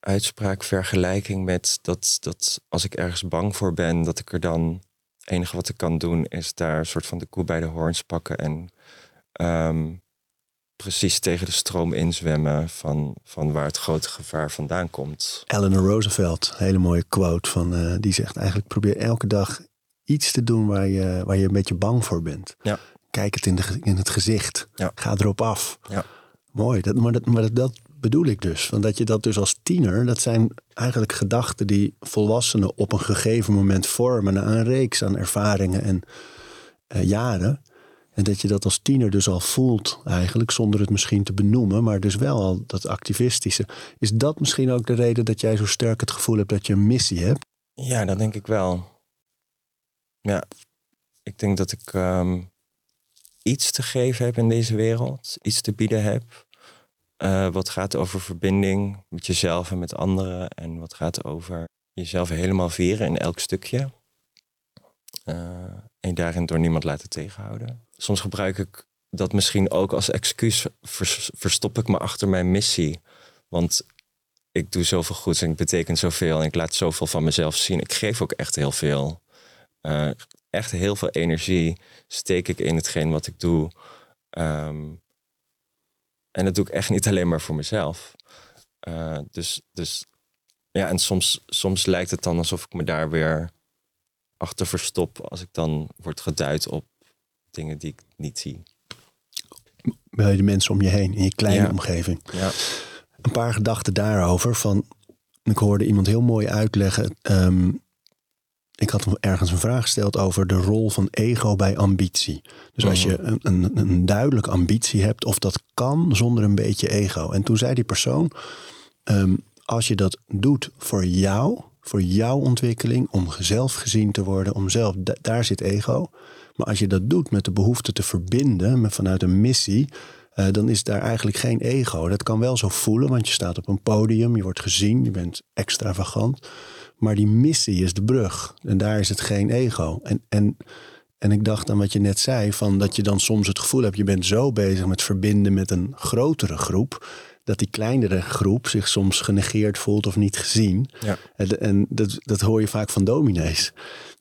uitspraak vergelijking met dat, dat als ik ergens bang voor ben, dat ik er dan enige wat ik kan doen is daar een soort van de koe bij de hoorns pakken en ehm, precies tegen de stroom inzwemmen van, van waar het grote gevaar vandaan komt. Eleanor Roosevelt, hele mooie quote van uh, die zegt eigenlijk probeer elke dag iets te doen waar je, waar je een beetje bang voor bent. Ja. Kijk het in, de, in het gezicht. Ja. Ga erop af. Ja. Mooi, dat, maar, dat, maar dat, bedoel ik dus. Want dat je dat dus als tiener, dat zijn eigenlijk gedachten die volwassenen op een gegeven moment vormen na een reeks aan ervaringen en uh, jaren. En dat je dat als tiener dus al voelt eigenlijk, zonder het misschien te benoemen, maar dus wel al dat activistische. Is dat misschien ook de reden dat jij zo sterk het gevoel hebt dat je een missie hebt? Ja, dat denk ik wel. Ja, ik denk dat ik ehm, iets te geven heb in deze wereld, iets te bieden heb. Uh, wat gaat over verbinding met jezelf en met anderen. En wat gaat over jezelf helemaal vieren in elk stukje. Uh, en daarin door niemand laten tegenhouden. Soms gebruik ik dat misschien ook als excuus. verstop ik me achter mijn missie. Want ik doe zoveel goeds en ik betekent zoveel. En ik laat zoveel van mezelf zien. Ik geef ook echt heel veel. Uh, echt heel veel energie steek ik in hetgeen wat ik doe. Um, en dat doe ik echt niet alleen maar voor mezelf. Uh, dus, dus ja, en soms, soms lijkt het dan alsof ik me daar weer achter verstop als ik dan word geduid op dingen die ik niet zie. Bij de mensen om je heen, in je kleine Ja. omgeving. Ja. Een paar gedachten daarover. Van, ik hoorde iemand heel mooi uitleggen. ehm, ik had hem ergens een vraag gesteld over de rol van ego bij ambitie. Dus als je een, een, een duidelijke ambitie hebt, of dat kan zonder een beetje ego. En toen zei die persoon: ehm, als je dat doet voor jou, voor jouw ontwikkeling, om zelf gezien te worden, om zelf, da- daar zit ego. Maar als je dat doet met de behoefte te verbinden, met, vanuit een missie, eh, dan is daar eigenlijk geen ego. Dat kan wel zo voelen, want je staat op een podium, je wordt gezien, je bent extravagant. Maar die missie is de brug. En daar is het geen ego. En, en, en ik dacht aan wat je net zei, van dat je dan soms het gevoel hebt, je bent zo bezig met verbinden met een grotere groep, dat die kleinere groep zich soms genegeerd voelt of niet gezien. Ja. En, en dat, dat hoor je vaak van dominees.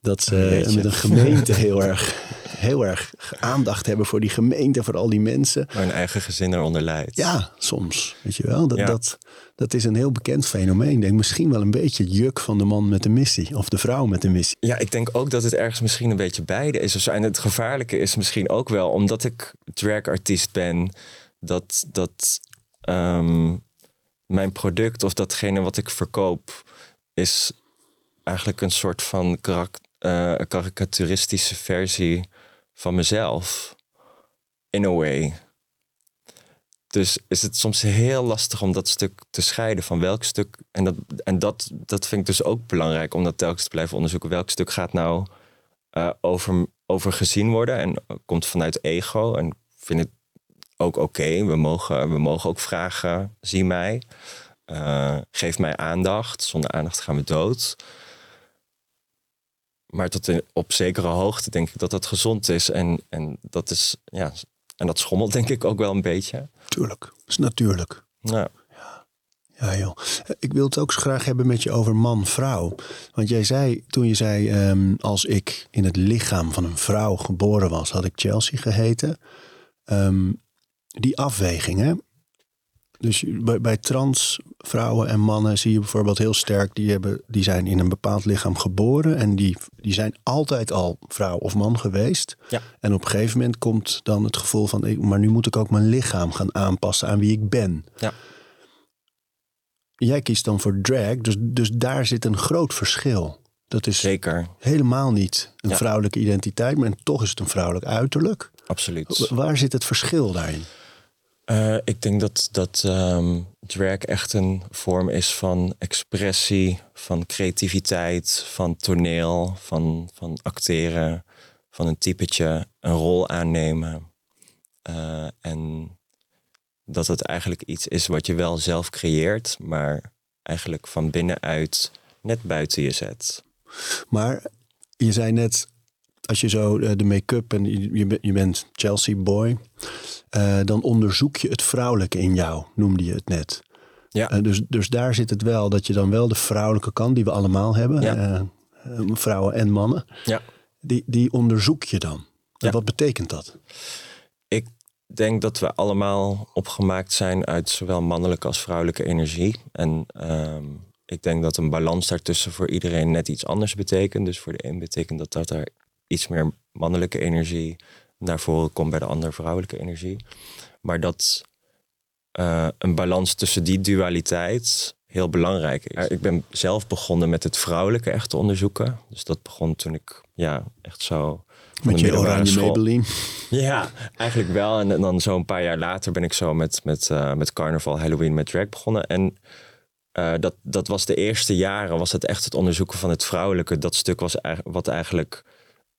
Dat ze jeetje. met een gemeente heel erg, heel erg aandacht hebben voor die gemeente, voor al die mensen. Waar hun eigen gezin eronder leidt. Ja, soms. Weet je wel, dat, Ja. dat, dat is een heel bekend fenomeen. Ik denk misschien wel een beetje het juk van de man met de missie. Of de vrouw met de missie. Ja, ik denk ook dat het ergens misschien een beetje beide is. of zo. En het gevaarlijke is misschien ook wel, omdat ik dragartiest ben, dat, dat ehm, mijn product of datgene wat ik verkoop, is eigenlijk een soort van eh, karikaturistische versie van mezelf. In a way. Dus is het soms heel lastig om dat stuk te scheiden van welk stuk. En dat, en dat, dat vind ik dus ook belangrijk om dat telkens te blijven onderzoeken. Welk stuk gaat nou eh, over, over gezien worden en komt vanuit ego. En vind het ook oké. We, mogen, we mogen ook vragen: zie mij. Eh, geef mij aandacht. Zonder aandacht gaan we dood. Maar tot in, op zekere hoogte denk ik dat dat gezond is. En, en, dat, is, ja, en dat schommelt denk ik ook wel een beetje. Tuurlijk, dat is natuurlijk. Nou, Ja, joh. Ik wil het ook zo graag hebben met je over man-vrouw. Want jij zei, toen je zei, ehm, als ik in het lichaam van een vrouw geboren was, had ik Chelsea geheten. Ehm, die afweging, hè? Dus bij, bij trans vrouwen en mannen zie je bijvoorbeeld heel sterk, die, hebben, die zijn in een bepaald lichaam geboren en die, die zijn altijd al vrouw of man geweest. Ja. En op een gegeven moment komt dan het gevoel van, ik- maar nu moet ik ook mijn lichaam gaan aanpassen aan wie ik ben. ja. Jij kiest dan voor drag, dus, dus daar zit een groot verschil. Dat is zeker. helemaal niet een Ja. vrouwelijke identiteit, maar toch is het een vrouwelijk uiterlijk. Absoluut. Waar zit het verschil daarin? Eh, ik denk dat, dat ehm, drag echt een vorm is van expressie, van creativiteit, van toneel, van, van acteren, van een typetje, een rol aannemen. Eh, en dat het eigenlijk iets is wat je wel zelf creëert, maar eigenlijk van binnenuit net buiten je zet. Maar je zei net, als je zo eh, de make-up en je, je, bent- Chelsea boy, eh, dan onderzoek je het vrouwelijke in jou, noemde je het net. Ja. Eh, dus, dus daar zit het wel, dat je dan wel de vrouwelijke kant die we allemaal hebben, Ja. vrouwen en mannen, Ja. die, die onderzoek je dan. En Ja. wat betekent dat? Ik denk dat we allemaal opgemaakt zijn uit zowel mannelijke als vrouwelijke energie. En ehm, ik denk dat een balans daartussen voor iedereen net iets anders betekent. Dus voor de een betekent dat dat er iets meer mannelijke energie naar voren komt bij de ander vrouwelijke energie. Maar dat eh, een balans tussen die dualiteit heel belangrijk is. Ik ben zelf begonnen met het vrouwelijke echt te onderzoeken. Dus dat begon toen ik ja, echt zo... Met je oranje Maybelline. ja, eigenlijk wel. En dan zo'n paar jaar later ben ik zo met, met, eh, met carnaval, Halloween, met drag begonnen. En eh, dat, dat was de eerste jaren, was het echt het onderzoeken van het vrouwelijke. Dat stuk was eigenlijk, wat eigenlijk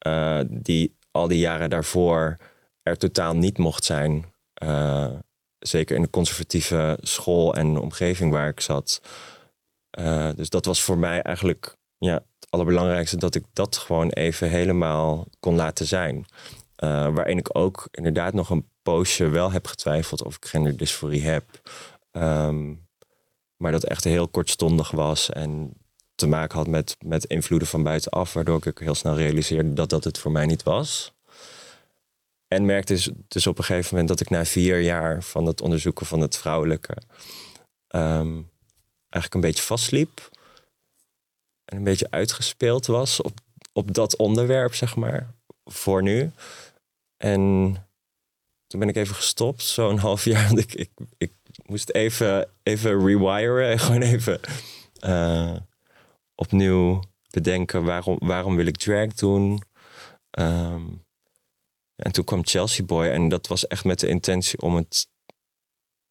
eh, die, al die jaren daarvoor er totaal niet mocht zijn. Eh, zeker in de conservatieve school en omgeving waar ik zat. Eh, dus dat was voor mij eigenlijk ja, het allerbelangrijkste dat ik dat gewoon even helemaal kon laten zijn. Waarin ik ook inderdaad nog een poosje wel heb getwijfeld of ik genderdysforie heb. Ehm, maar dat echt heel kortstondig was en te maken had met, met invloeden van buitenaf, waardoor ik heel snel realiseerde dat dat het voor mij niet was. En merkte dus, dus op een gegeven moment dat ik na vier jaar van het onderzoeken van het vrouwelijke ehm, eigenlijk een beetje vastliep. En een beetje uitgespeeld was op, op dat onderwerp, zeg maar, voor nu. En toen ben ik even gestopt, zo'n half jaar. Want ik, ik, ik moest even, even rewiren en gewoon even uh, opnieuw bedenken waarom, waarom wil ik drag doen. Um, en toen kwam Chelsea Boy en dat was echt met de intentie om het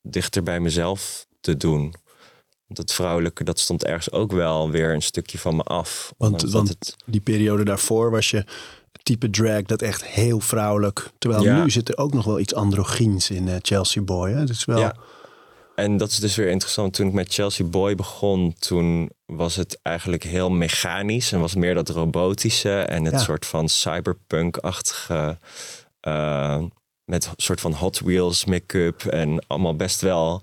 dichter bij mezelf te doen. Want het vrouwelijke, dat stond ergens ook wel weer een stukje van me af. Want, want het... die periode daarvoor was je type drag dat echt heel vrouwelijk. Terwijl nu zit er ook nog wel iets androgyns in uh, Chelsea Boy. Hè? Het is wel... Ja. En dat is dus weer interessant. Toen ik met Chelsea Boy begon, toen was het eigenlijk heel mechanisch. En was meer dat robotische en het soort van cyberpunk-achtige. Uh, met een soort van Hot Wheels make-up en allemaal best wel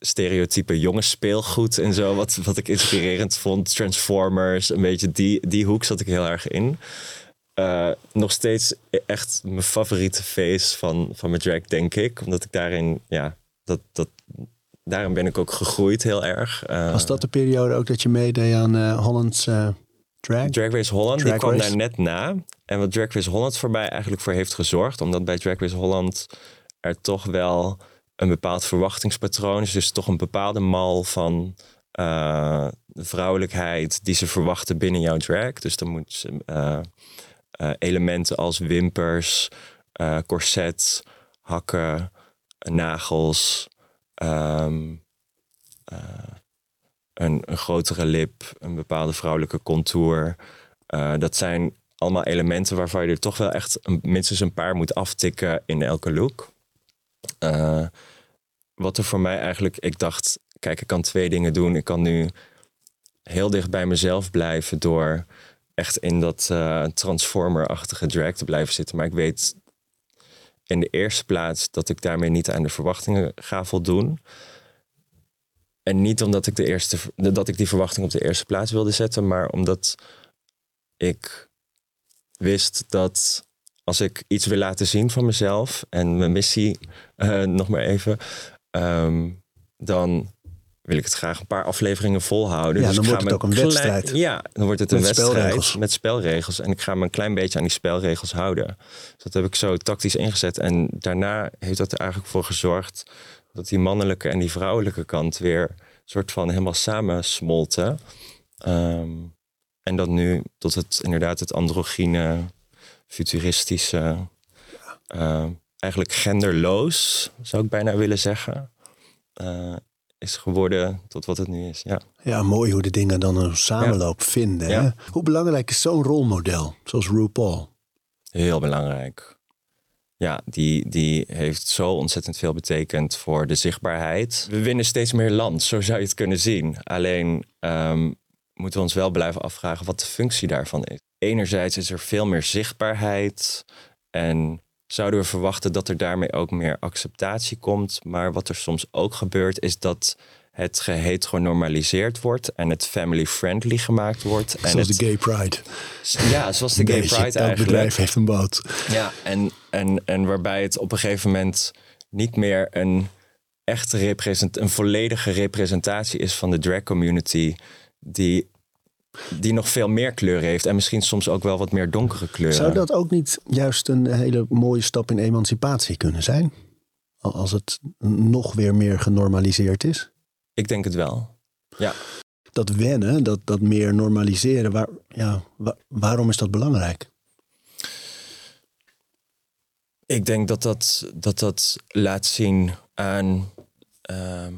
stereotype jonge speelgoed en zo. Wat, wat ik inspirerend vond. Transformers, een beetje die, die hoek zat ik heel erg in. Uh, nog steeds echt mijn favoriete face van, van mijn drag, denk ik. Omdat ik daarin, ja, dat, dat, daarom ben ik ook gegroeid heel erg. Uh, Was dat de periode ook dat je meedeed aan uh, Holland's Drag? Drag Race Holland, Drag die kwam daar net na. En wat Drag Race Holland voor mij eigenlijk voor heeft gezorgd, omdat bij Drag Race Holland er toch wel een bepaald verwachtingspatroon is. Dus toch een bepaalde mal van vrouwelijkheid die ze verwachten binnen jouw drag. Dus dan moet ze elementen als wimpers, corset, hakken, nagels, um, een, een, grotere lip, een bepaalde vrouwelijke contour. dat zijn allemaal elementen waarvan je er toch wel echt een, minstens een paar moet aftikken in elke look. Uh, wat er voor mij eigenlijk, ik dacht, kijk, ik kan twee dingen doen. Ik kan nu heel dicht bij mezelf blijven door echt in dat uh, transformer-achtige drag te blijven zitten. Maar ik weet in de eerste plaats dat ik daarmee niet aan de verwachtingen ga voldoen. En niet omdat ik, de eerste, dat ik die verwachting op de eerste plaats wilde zetten, maar omdat ik wist dat als ik iets wil laten zien van mezelf en mijn missie, uh, nog maar even, Ehm, dan wil ik het graag een paar afleveringen volhouden. Ja, dus dan wordt het ook een wedstrijd. Ja, dan wordt het een wedstrijd met spelregels. En ik ga me een klein beetje aan die spelregels houden. Dus dat heb ik zo tactisch ingezet. En daarna heeft dat er eigenlijk voor gezorgd dat die mannelijke en die vrouwelijke kant weer soort van helemaal samen smolten. Ehm, en dat nu tot het inderdaad het androgyne, futuristische. Uh, eigenlijk genderloos, zou ik bijna willen zeggen, uh, is geworden tot wat het nu is. Ja, ja mooi hoe de dingen dan een samenloop vinden. Hè? Hoe belangrijk is zo'n rolmodel, zoals RuPaul? Heel belangrijk. Ja, die, die heeft zo ontzettend veel betekend voor de zichtbaarheid. We winnen steeds meer land, zo zou je het kunnen zien. Alleen um, moeten we ons wel blijven afvragen wat de functie daarvan is. Enerzijds is er veel meer zichtbaarheid en zouden we verwachten dat er daarmee ook meer acceptatie komt. Maar wat er soms ook gebeurt, is dat het geheteronormaliseerd wordt en het family-friendly gemaakt wordt. Zoals en de Gay Pride. Ja, zoals de Gay Pride eigenlijk. Het bedrijf heeft een boot. Ja, en, en, en waarbij het op een gegeven moment niet meer een echte represent, een volledige representatie is van de drag community die die nog veel meer kleuren heeft en misschien soms ook wel wat meer donkere kleuren. Zou dat ook niet juist een hele mooie stap in emancipatie kunnen zijn? Als het nog weer meer genormaliseerd is? Ik denk het wel. Ja. Dat wennen, dat, dat meer normaliseren, waar, ja, waarom is dat belangrijk? Ik denk dat dat, dat, dat laat zien aan. Ehm,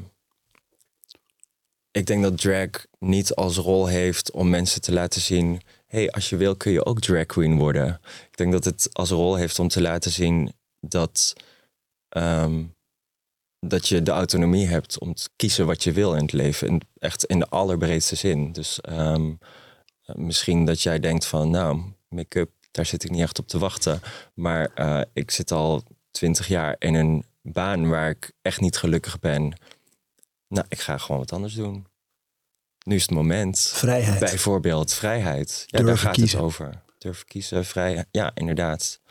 ik denk dat drag niet als rol heeft om mensen te laten zien: hey, als je wil kun je ook drag queen worden. Ik denk dat het als rol heeft om te laten zien dat, ehm, dat je de autonomie hebt om te kiezen wat je wil in het leven. In, echt in de allerbreedste zin. Dus ehm, misschien dat jij denkt van, nou, make-up, daar zit ik niet echt op te wachten. Maar uh, ik zit al twintig jaar in een baan waar ik echt niet gelukkig ben. Nou, ik ga gewoon wat anders doen. Nu is het moment. Vrijheid. Bijvoorbeeld vrijheid. Ja, daar gaat het over. Durf kiezen, vrijheid. Ja, inderdaad.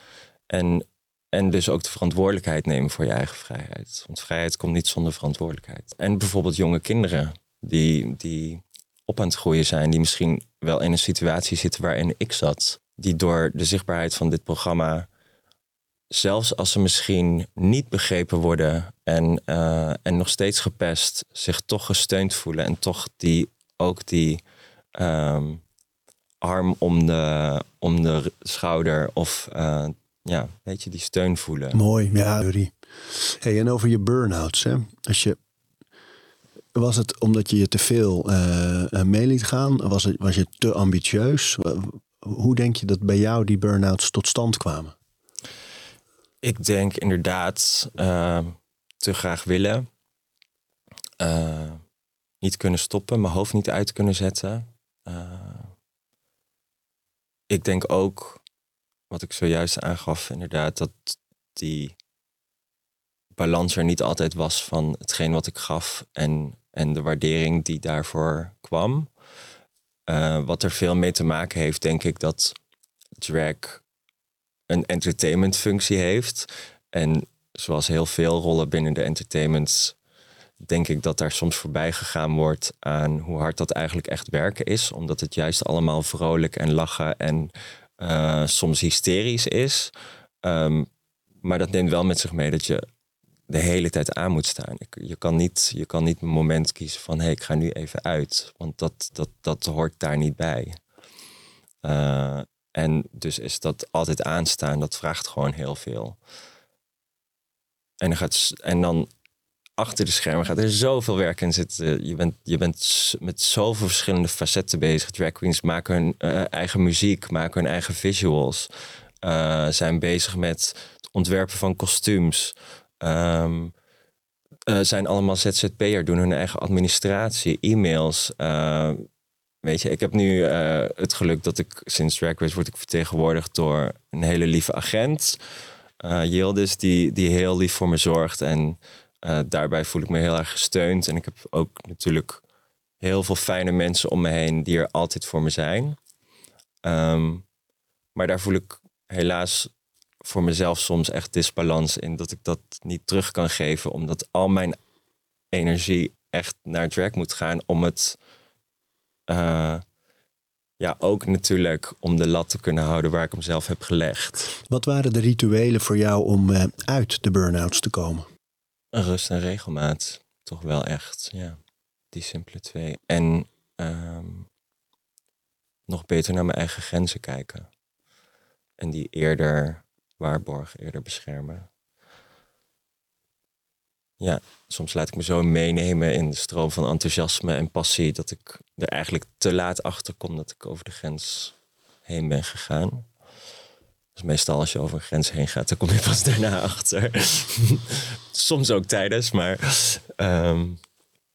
En, en dus ook de verantwoordelijkheid nemen voor je eigen vrijheid. Want vrijheid komt niet zonder verantwoordelijkheid. En bijvoorbeeld jonge kinderen die, die op aan het groeien zijn, die misschien wel in een situatie zitten waarin ik zat. Die door de zichtbaarheid van dit programma, zelfs als ze misschien niet begrepen worden en, eh, en nog steeds gepest, zich toch gesteund voelen en toch die, ook die ehm, arm om de, om de schouder of uh, ja, weet je, die steun voelen. Mooi, ja. Hey, en over je burn-outs, hè? Was het omdat je je te veel uh, mee liet gaan? Was, het, was je te ambitieus? Hoe denk je dat bij jou die burn-outs tot stand kwamen? Ik denk inderdaad uh, te graag willen. Uh, niet kunnen stoppen, mijn hoofd niet uit kunnen zetten. ik denk ook, wat ik zojuist aangaf, inderdaad, dat die balans er niet altijd was van hetgeen wat ik gaf en, en de waardering die daarvoor kwam. Wat er veel mee te maken heeft, denk ik, dat drag een entertainmentfunctie heeft. En zoals heel veel rollen binnen de entertainment, denk ik dat daar soms voorbij gegaan wordt aan hoe hard dat eigenlijk echt werken is. Omdat het juist allemaal vrolijk en lachen en uh, soms hysterisch is. Um, maar dat neemt wel met zich mee dat je de hele tijd aan moet staan. Je kan niet, je kan niet een moment kiezen van hé, hey, ik ga nu even uit. Want dat, dat, dat hoort daar niet bij. Uh, en dus is dat altijd aanstaan, dat vraagt gewoon heel veel. En dan, gaat, en dan achter de schermen gaat er zoveel werk in zitten. Je bent, je bent met zoveel verschillende facetten bezig. Drag queens maken hun uh, eigen muziek, maken hun eigen visuals. Uh, zijn bezig met het ontwerpen van kostuums. Um, uh, zijn allemaal ZZP'er, doen hun eigen administratie, e-mails. Uh, weet je, ik heb nu uh, het geluk dat ik sinds Drag Race word ik vertegenwoordigd door een hele lieve agent. Yildiz, die, die heel lief voor me zorgt. En daarbij voel ik me heel erg gesteund. En ik heb ook natuurlijk heel veel fijne mensen om me heen die er altijd voor me zijn. Um, maar daar voel ik helaas voor mezelf soms echt disbalans in dat ik dat niet terug kan geven, omdat al mijn energie echt naar drag moet gaan om het. Uh, ja, ook natuurlijk om de lat te kunnen houden waar ik hem zelf heb gelegd. Wat waren de rituelen voor jou om uh, uit de burn-outs te komen? Rust en regelmaat. Toch wel echt, ja. Die simpele twee. En um, nog beter naar mijn eigen grenzen kijken. En die eerder waarborgen, eerder beschermen. Ja, soms laat ik me zo meenemen in de stroom van enthousiasme en passie dat ik er eigenlijk te laat achter kom dat ik over de grens heen ben gegaan. Dus meestal als je over een grens heen gaat, dan kom je pas daarna achter. soms ook tijdens, maar um,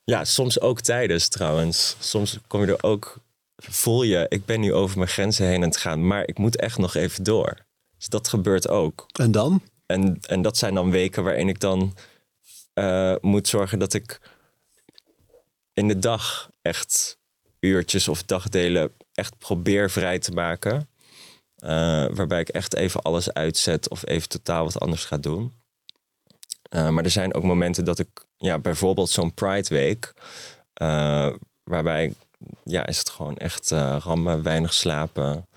ja, soms ook tijdens trouwens. Soms kom je er ook, voel je, ik ben nu over mijn grenzen heen aan het gaan, maar ik moet echt nog even door. Dus dat gebeurt ook. En dan? En, en dat zijn dan weken waarin ik dan uh, moet zorgen dat ik in de dag echt uurtjes of dagdelen echt probeer vrij te maken. Uh, waarbij ik echt even alles uitzet of even totaal wat anders ga doen. Uh, maar er zijn ook momenten dat ik, ja, bijvoorbeeld zo'n Pride Week, waarbij ja, is het gewoon echt rammen, weinig slapen.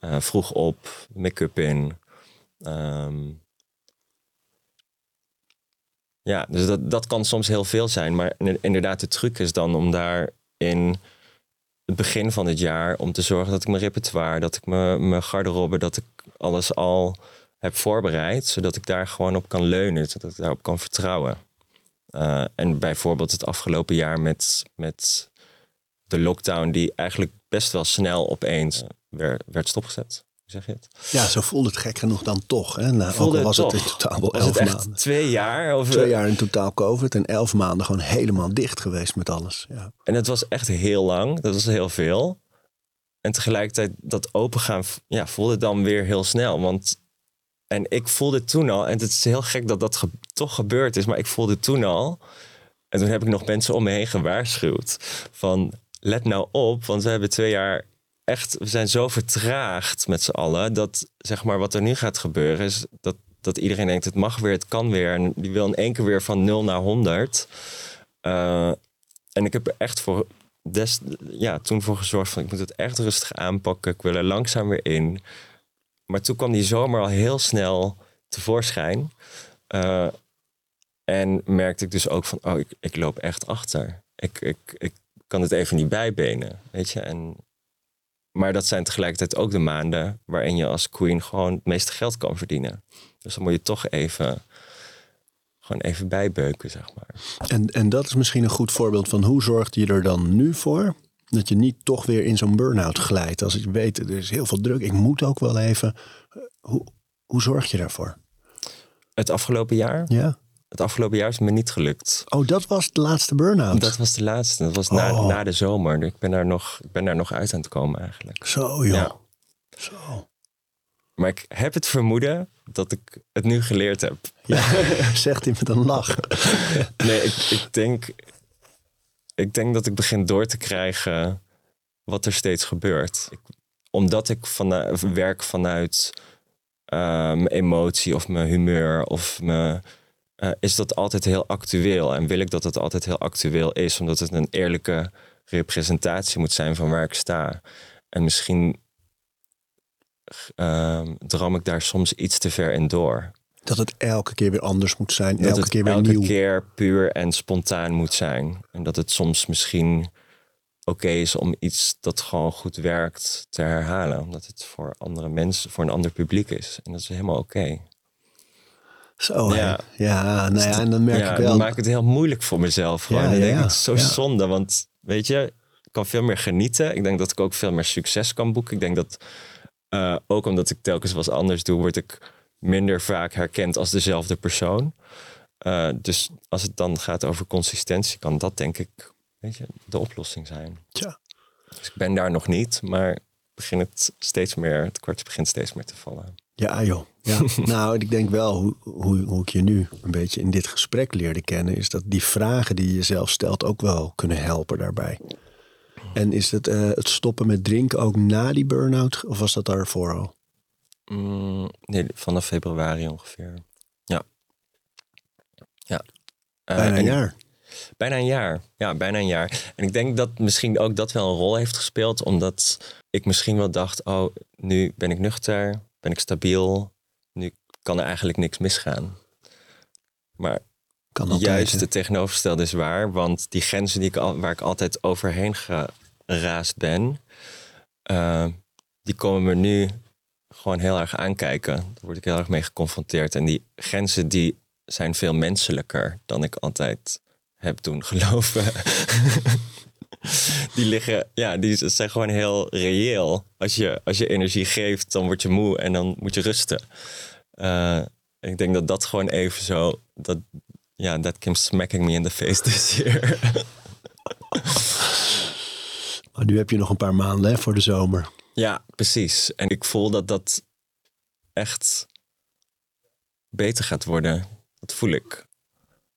Vroeg op, make-up in. Um, ja, dus dat, dat kan soms heel veel zijn. Maar inderdaad, de truc is dan om daar in het begin van het jaar... om te zorgen dat ik mijn repertoire, dat ik mijn, mijn garderobe... dat ik alles al heb voorbereid, zodat ik daar gewoon op kan leunen. Zodat ik daarop kan vertrouwen. Uh, en bijvoorbeeld het afgelopen jaar met, met de lockdown... die eigenlijk best wel snel opeens werd, werd stopgezet. Zeg je het? Ja, zo voelde het gek genoeg dan toch. Hè? Nou, ook al was het, het in totaal wel elf maanden. Twee jaar? Of... Twee jaar in totaal COVID en elf maanden gewoon helemaal dicht geweest met alles. Ja. En het was echt heel lang. Dat was heel veel. En tegelijkertijd dat opengaan ja, voelde dan weer heel snel. Want en ik voelde toen al, en het is heel gek dat dat toch gebeurd is, maar ik voelde toen al. En toen heb ik nog mensen om me heen gewaarschuwd. Van let nou op, want we hebben twee jaar echt, we zijn zo vertraagd met z'n allen. Dat zeg maar wat er nu gaat gebeuren is dat, dat iedereen denkt: het mag weer, het kan weer. En die wil in één keer weer van 0 naar 100. Uh, en ik heb er echt voor des, ja, toen voor gezorgd van ik moet het echt rustig aanpakken. Ik wil er langzaam weer in. Maar toen kwam die zomer al heel snel tevoorschijn. Uh, en merkte ik dus ook van, oh, ik, ik loop echt achter. Ik, ik, ik kan het even niet bijbenen, weet je. En, maar dat zijn tegelijkertijd ook de maanden waarin je als queen gewoon het meeste geld kan verdienen. Dus dan moet je toch even, gewoon even bijbeuken, zeg maar. En, en dat is misschien een goed voorbeeld van hoe zorgt je er dan nu voor dat je niet toch weer in zo'n burn-out glijdt. Als je weet, er is heel veel druk, ik moet ook wel even. Hoe, hoe zorg je daarvoor? Het afgelopen jaar? Ja. Het afgelopen jaar is me niet gelukt. Oh, dat was de laatste burn-out? Dat was de laatste. Dat was na, oh. na de zomer. Ik ben, daar nog, ik ben daar nog uit aan het komen eigenlijk. Zo joh. Ja. Zo. Maar ik heb het vermoeden dat ik het nu geleerd heb. Ja, zegt hij met een lach. nee, ik, ik, denk, ik denk dat ik begin door te krijgen wat er steeds gebeurt. Ik, omdat ik van, werk vanuit uh, mijn emotie of mijn humeur of mijn uh, is dat altijd heel actueel. En wil ik dat het altijd heel actueel is, omdat het een eerlijke representatie moet zijn van waar ik sta. En misschien uh, droom ik daar soms iets te ver in door. Dat het elke keer weer anders moet zijn, dat elke keer weer elke nieuw. keer puur en spontaan moet zijn. En dat het soms misschien oké is om iets dat gewoon goed werkt te herhalen. Omdat het voor andere mensen, voor een ander publiek is. En dat is helemaal oké. Zo, ja. Ja, nou ja, en dan merk ik wel... dan maak ik het heel moeilijk voor mezelf. Gewoon. Ja, dan denk ik, het is zo zonde, want weet je, ik kan veel meer genieten. Ik denk dat ik ook veel meer succes kan boeken. Ik denk dat, uh, ook omdat ik telkens wat anders doe, word ik minder vaak herkend als dezelfde persoon. Uh, dus als het dan gaat over consistentie, kan dat denk ik, weet je, de oplossing zijn. Ja. Dus ik ben daar nog niet, maar begin het steeds meer, het kwartje begint steeds meer te vallen. Ja, joh. Ja. nou, ik denk wel hoe, hoe, hoe ik je nu een beetje in dit gesprek leerde kennen, is dat die vragen die je zelf stelt ook wel kunnen helpen daarbij. En is het, uh, het stoppen met drinken ook na die burn-out, of was dat daarvoor al? Mm, nee, vanaf februari ongeveer. Ja. ja. Uh, bijna een jaar. Bijna een jaar. Ja, bijna een jaar. En ik denk dat misschien ook dat wel een rol heeft gespeeld, omdat ik misschien wel dacht: oh, nu ben ik nuchter, ben ik stabiel. Kan er eigenlijk niks misgaan. Maar kan juist het tegenovergestelde is waar. Want die grenzen die ik al, waar ik altijd overheen geraasd ben, uh, die komen me nu gewoon heel erg aankijken. Daar word ik heel erg mee geconfronteerd. En die grenzen die zijn veel menselijker dan ik altijd heb doen geloven. die liggen, ja, die zijn gewoon heel reëel. Als je, als je energie geeft, dan word je moe en dan moet je rusten. Uh, ik denk dat dat gewoon even zo, dat, ja, that came smacking me in the face this year. maar nu heb je nog een paar maanden hè, voor de zomer. Ja, precies. En ik voel dat dat echt beter gaat worden. Dat voel ik.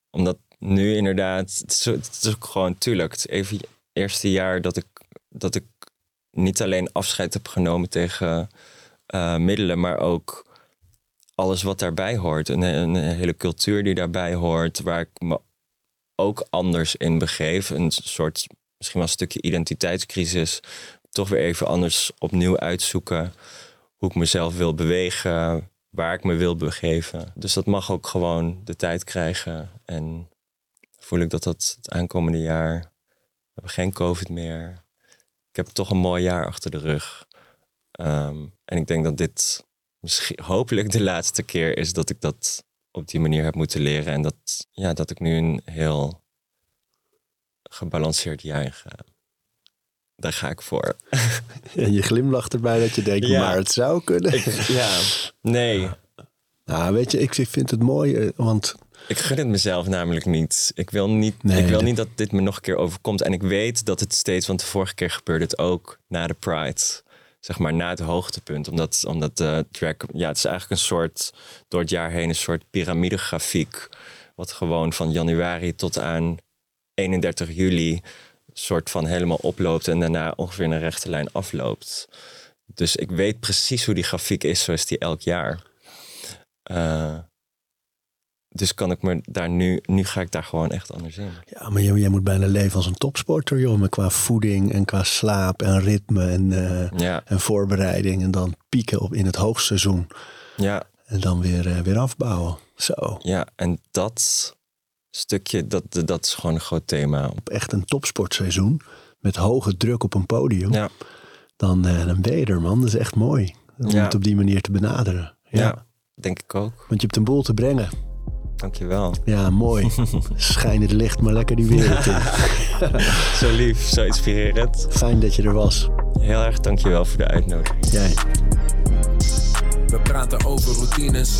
Omdat nu inderdaad, het is, het is ook gewoon, tuurlijk, het even eerste jaar dat ik, dat ik niet alleen afscheid heb genomen tegen uh, middelen, maar ook alles wat daarbij hoort. Een, een, hele cultuur die daarbij hoort, waar ik me ook anders in begeef. Een soort, misschien wel een stukje identiteitscrisis. Toch weer even anders opnieuw uitzoeken hoe ik mezelf wil bewegen, waar ik me wil begeven. Dus dat mag ook gewoon de tijd krijgen. En voel ik dat dat het aankomende jaar we hebben geen COVID meer. Ik heb toch een mooi jaar achter de rug. Ehm, en ik denk dat dit misschien, hopelijk de laatste keer is dat ik dat op die manier heb moeten leren. En dat, ja, dat ik nu een heel gebalanceerd jaar ga. Daar ga ik voor. En je glimlacht erbij dat je denkt, maar het zou kunnen. ja, nee. Nou, weet je, ik vind het mooi, eh, want ik gun het mezelf namelijk niet. Ik wil niet, ik wil niet dat dit me nog een keer overkomt. En ik weet dat het steeds, want de vorige keer gebeurde het ook na de Pride. Zeg maar na het hoogtepunt. Omdat, omdat de track, ja, het is eigenlijk een soort, door het jaar heen, een soort piramidegrafiek. Wat gewoon van januari tot aan 31 juli soort van helemaal oploopt en daarna ongeveer een rechte lijn afloopt. Dus ik weet precies hoe die grafiek is, zo is die elk jaar. Uh, dus kan ik me daar nu, nu ga ik daar gewoon echt anders in. Ja, maar jij, moet bijna leven als een topsporter, joh. Maar qua voeding en qua slaap en ritme en, uh, ja. en voorbereiding. En dan pieken op in het hoogseizoen. Ja. En dan weer, uh, weer afbouwen. Zo. Ja, en dat stukje, dat, dat is gewoon een groot thema. Op echt een topsportseizoen met hoge druk op een podium. Ja. Dan, uh, dan ben je er, man. Dat is echt mooi. Om ja. het op die manier te benaderen. Ja. ja, denk ik ook. Want je hebt een boel te brengen. Dankjewel. Ja, mooi. Schijn het licht maar lekker die wereld in. zo lief, zo inspirerend. Fijn dat je er was. Heel erg dankjewel voor de uitnodiging. Jij. We praten over routines.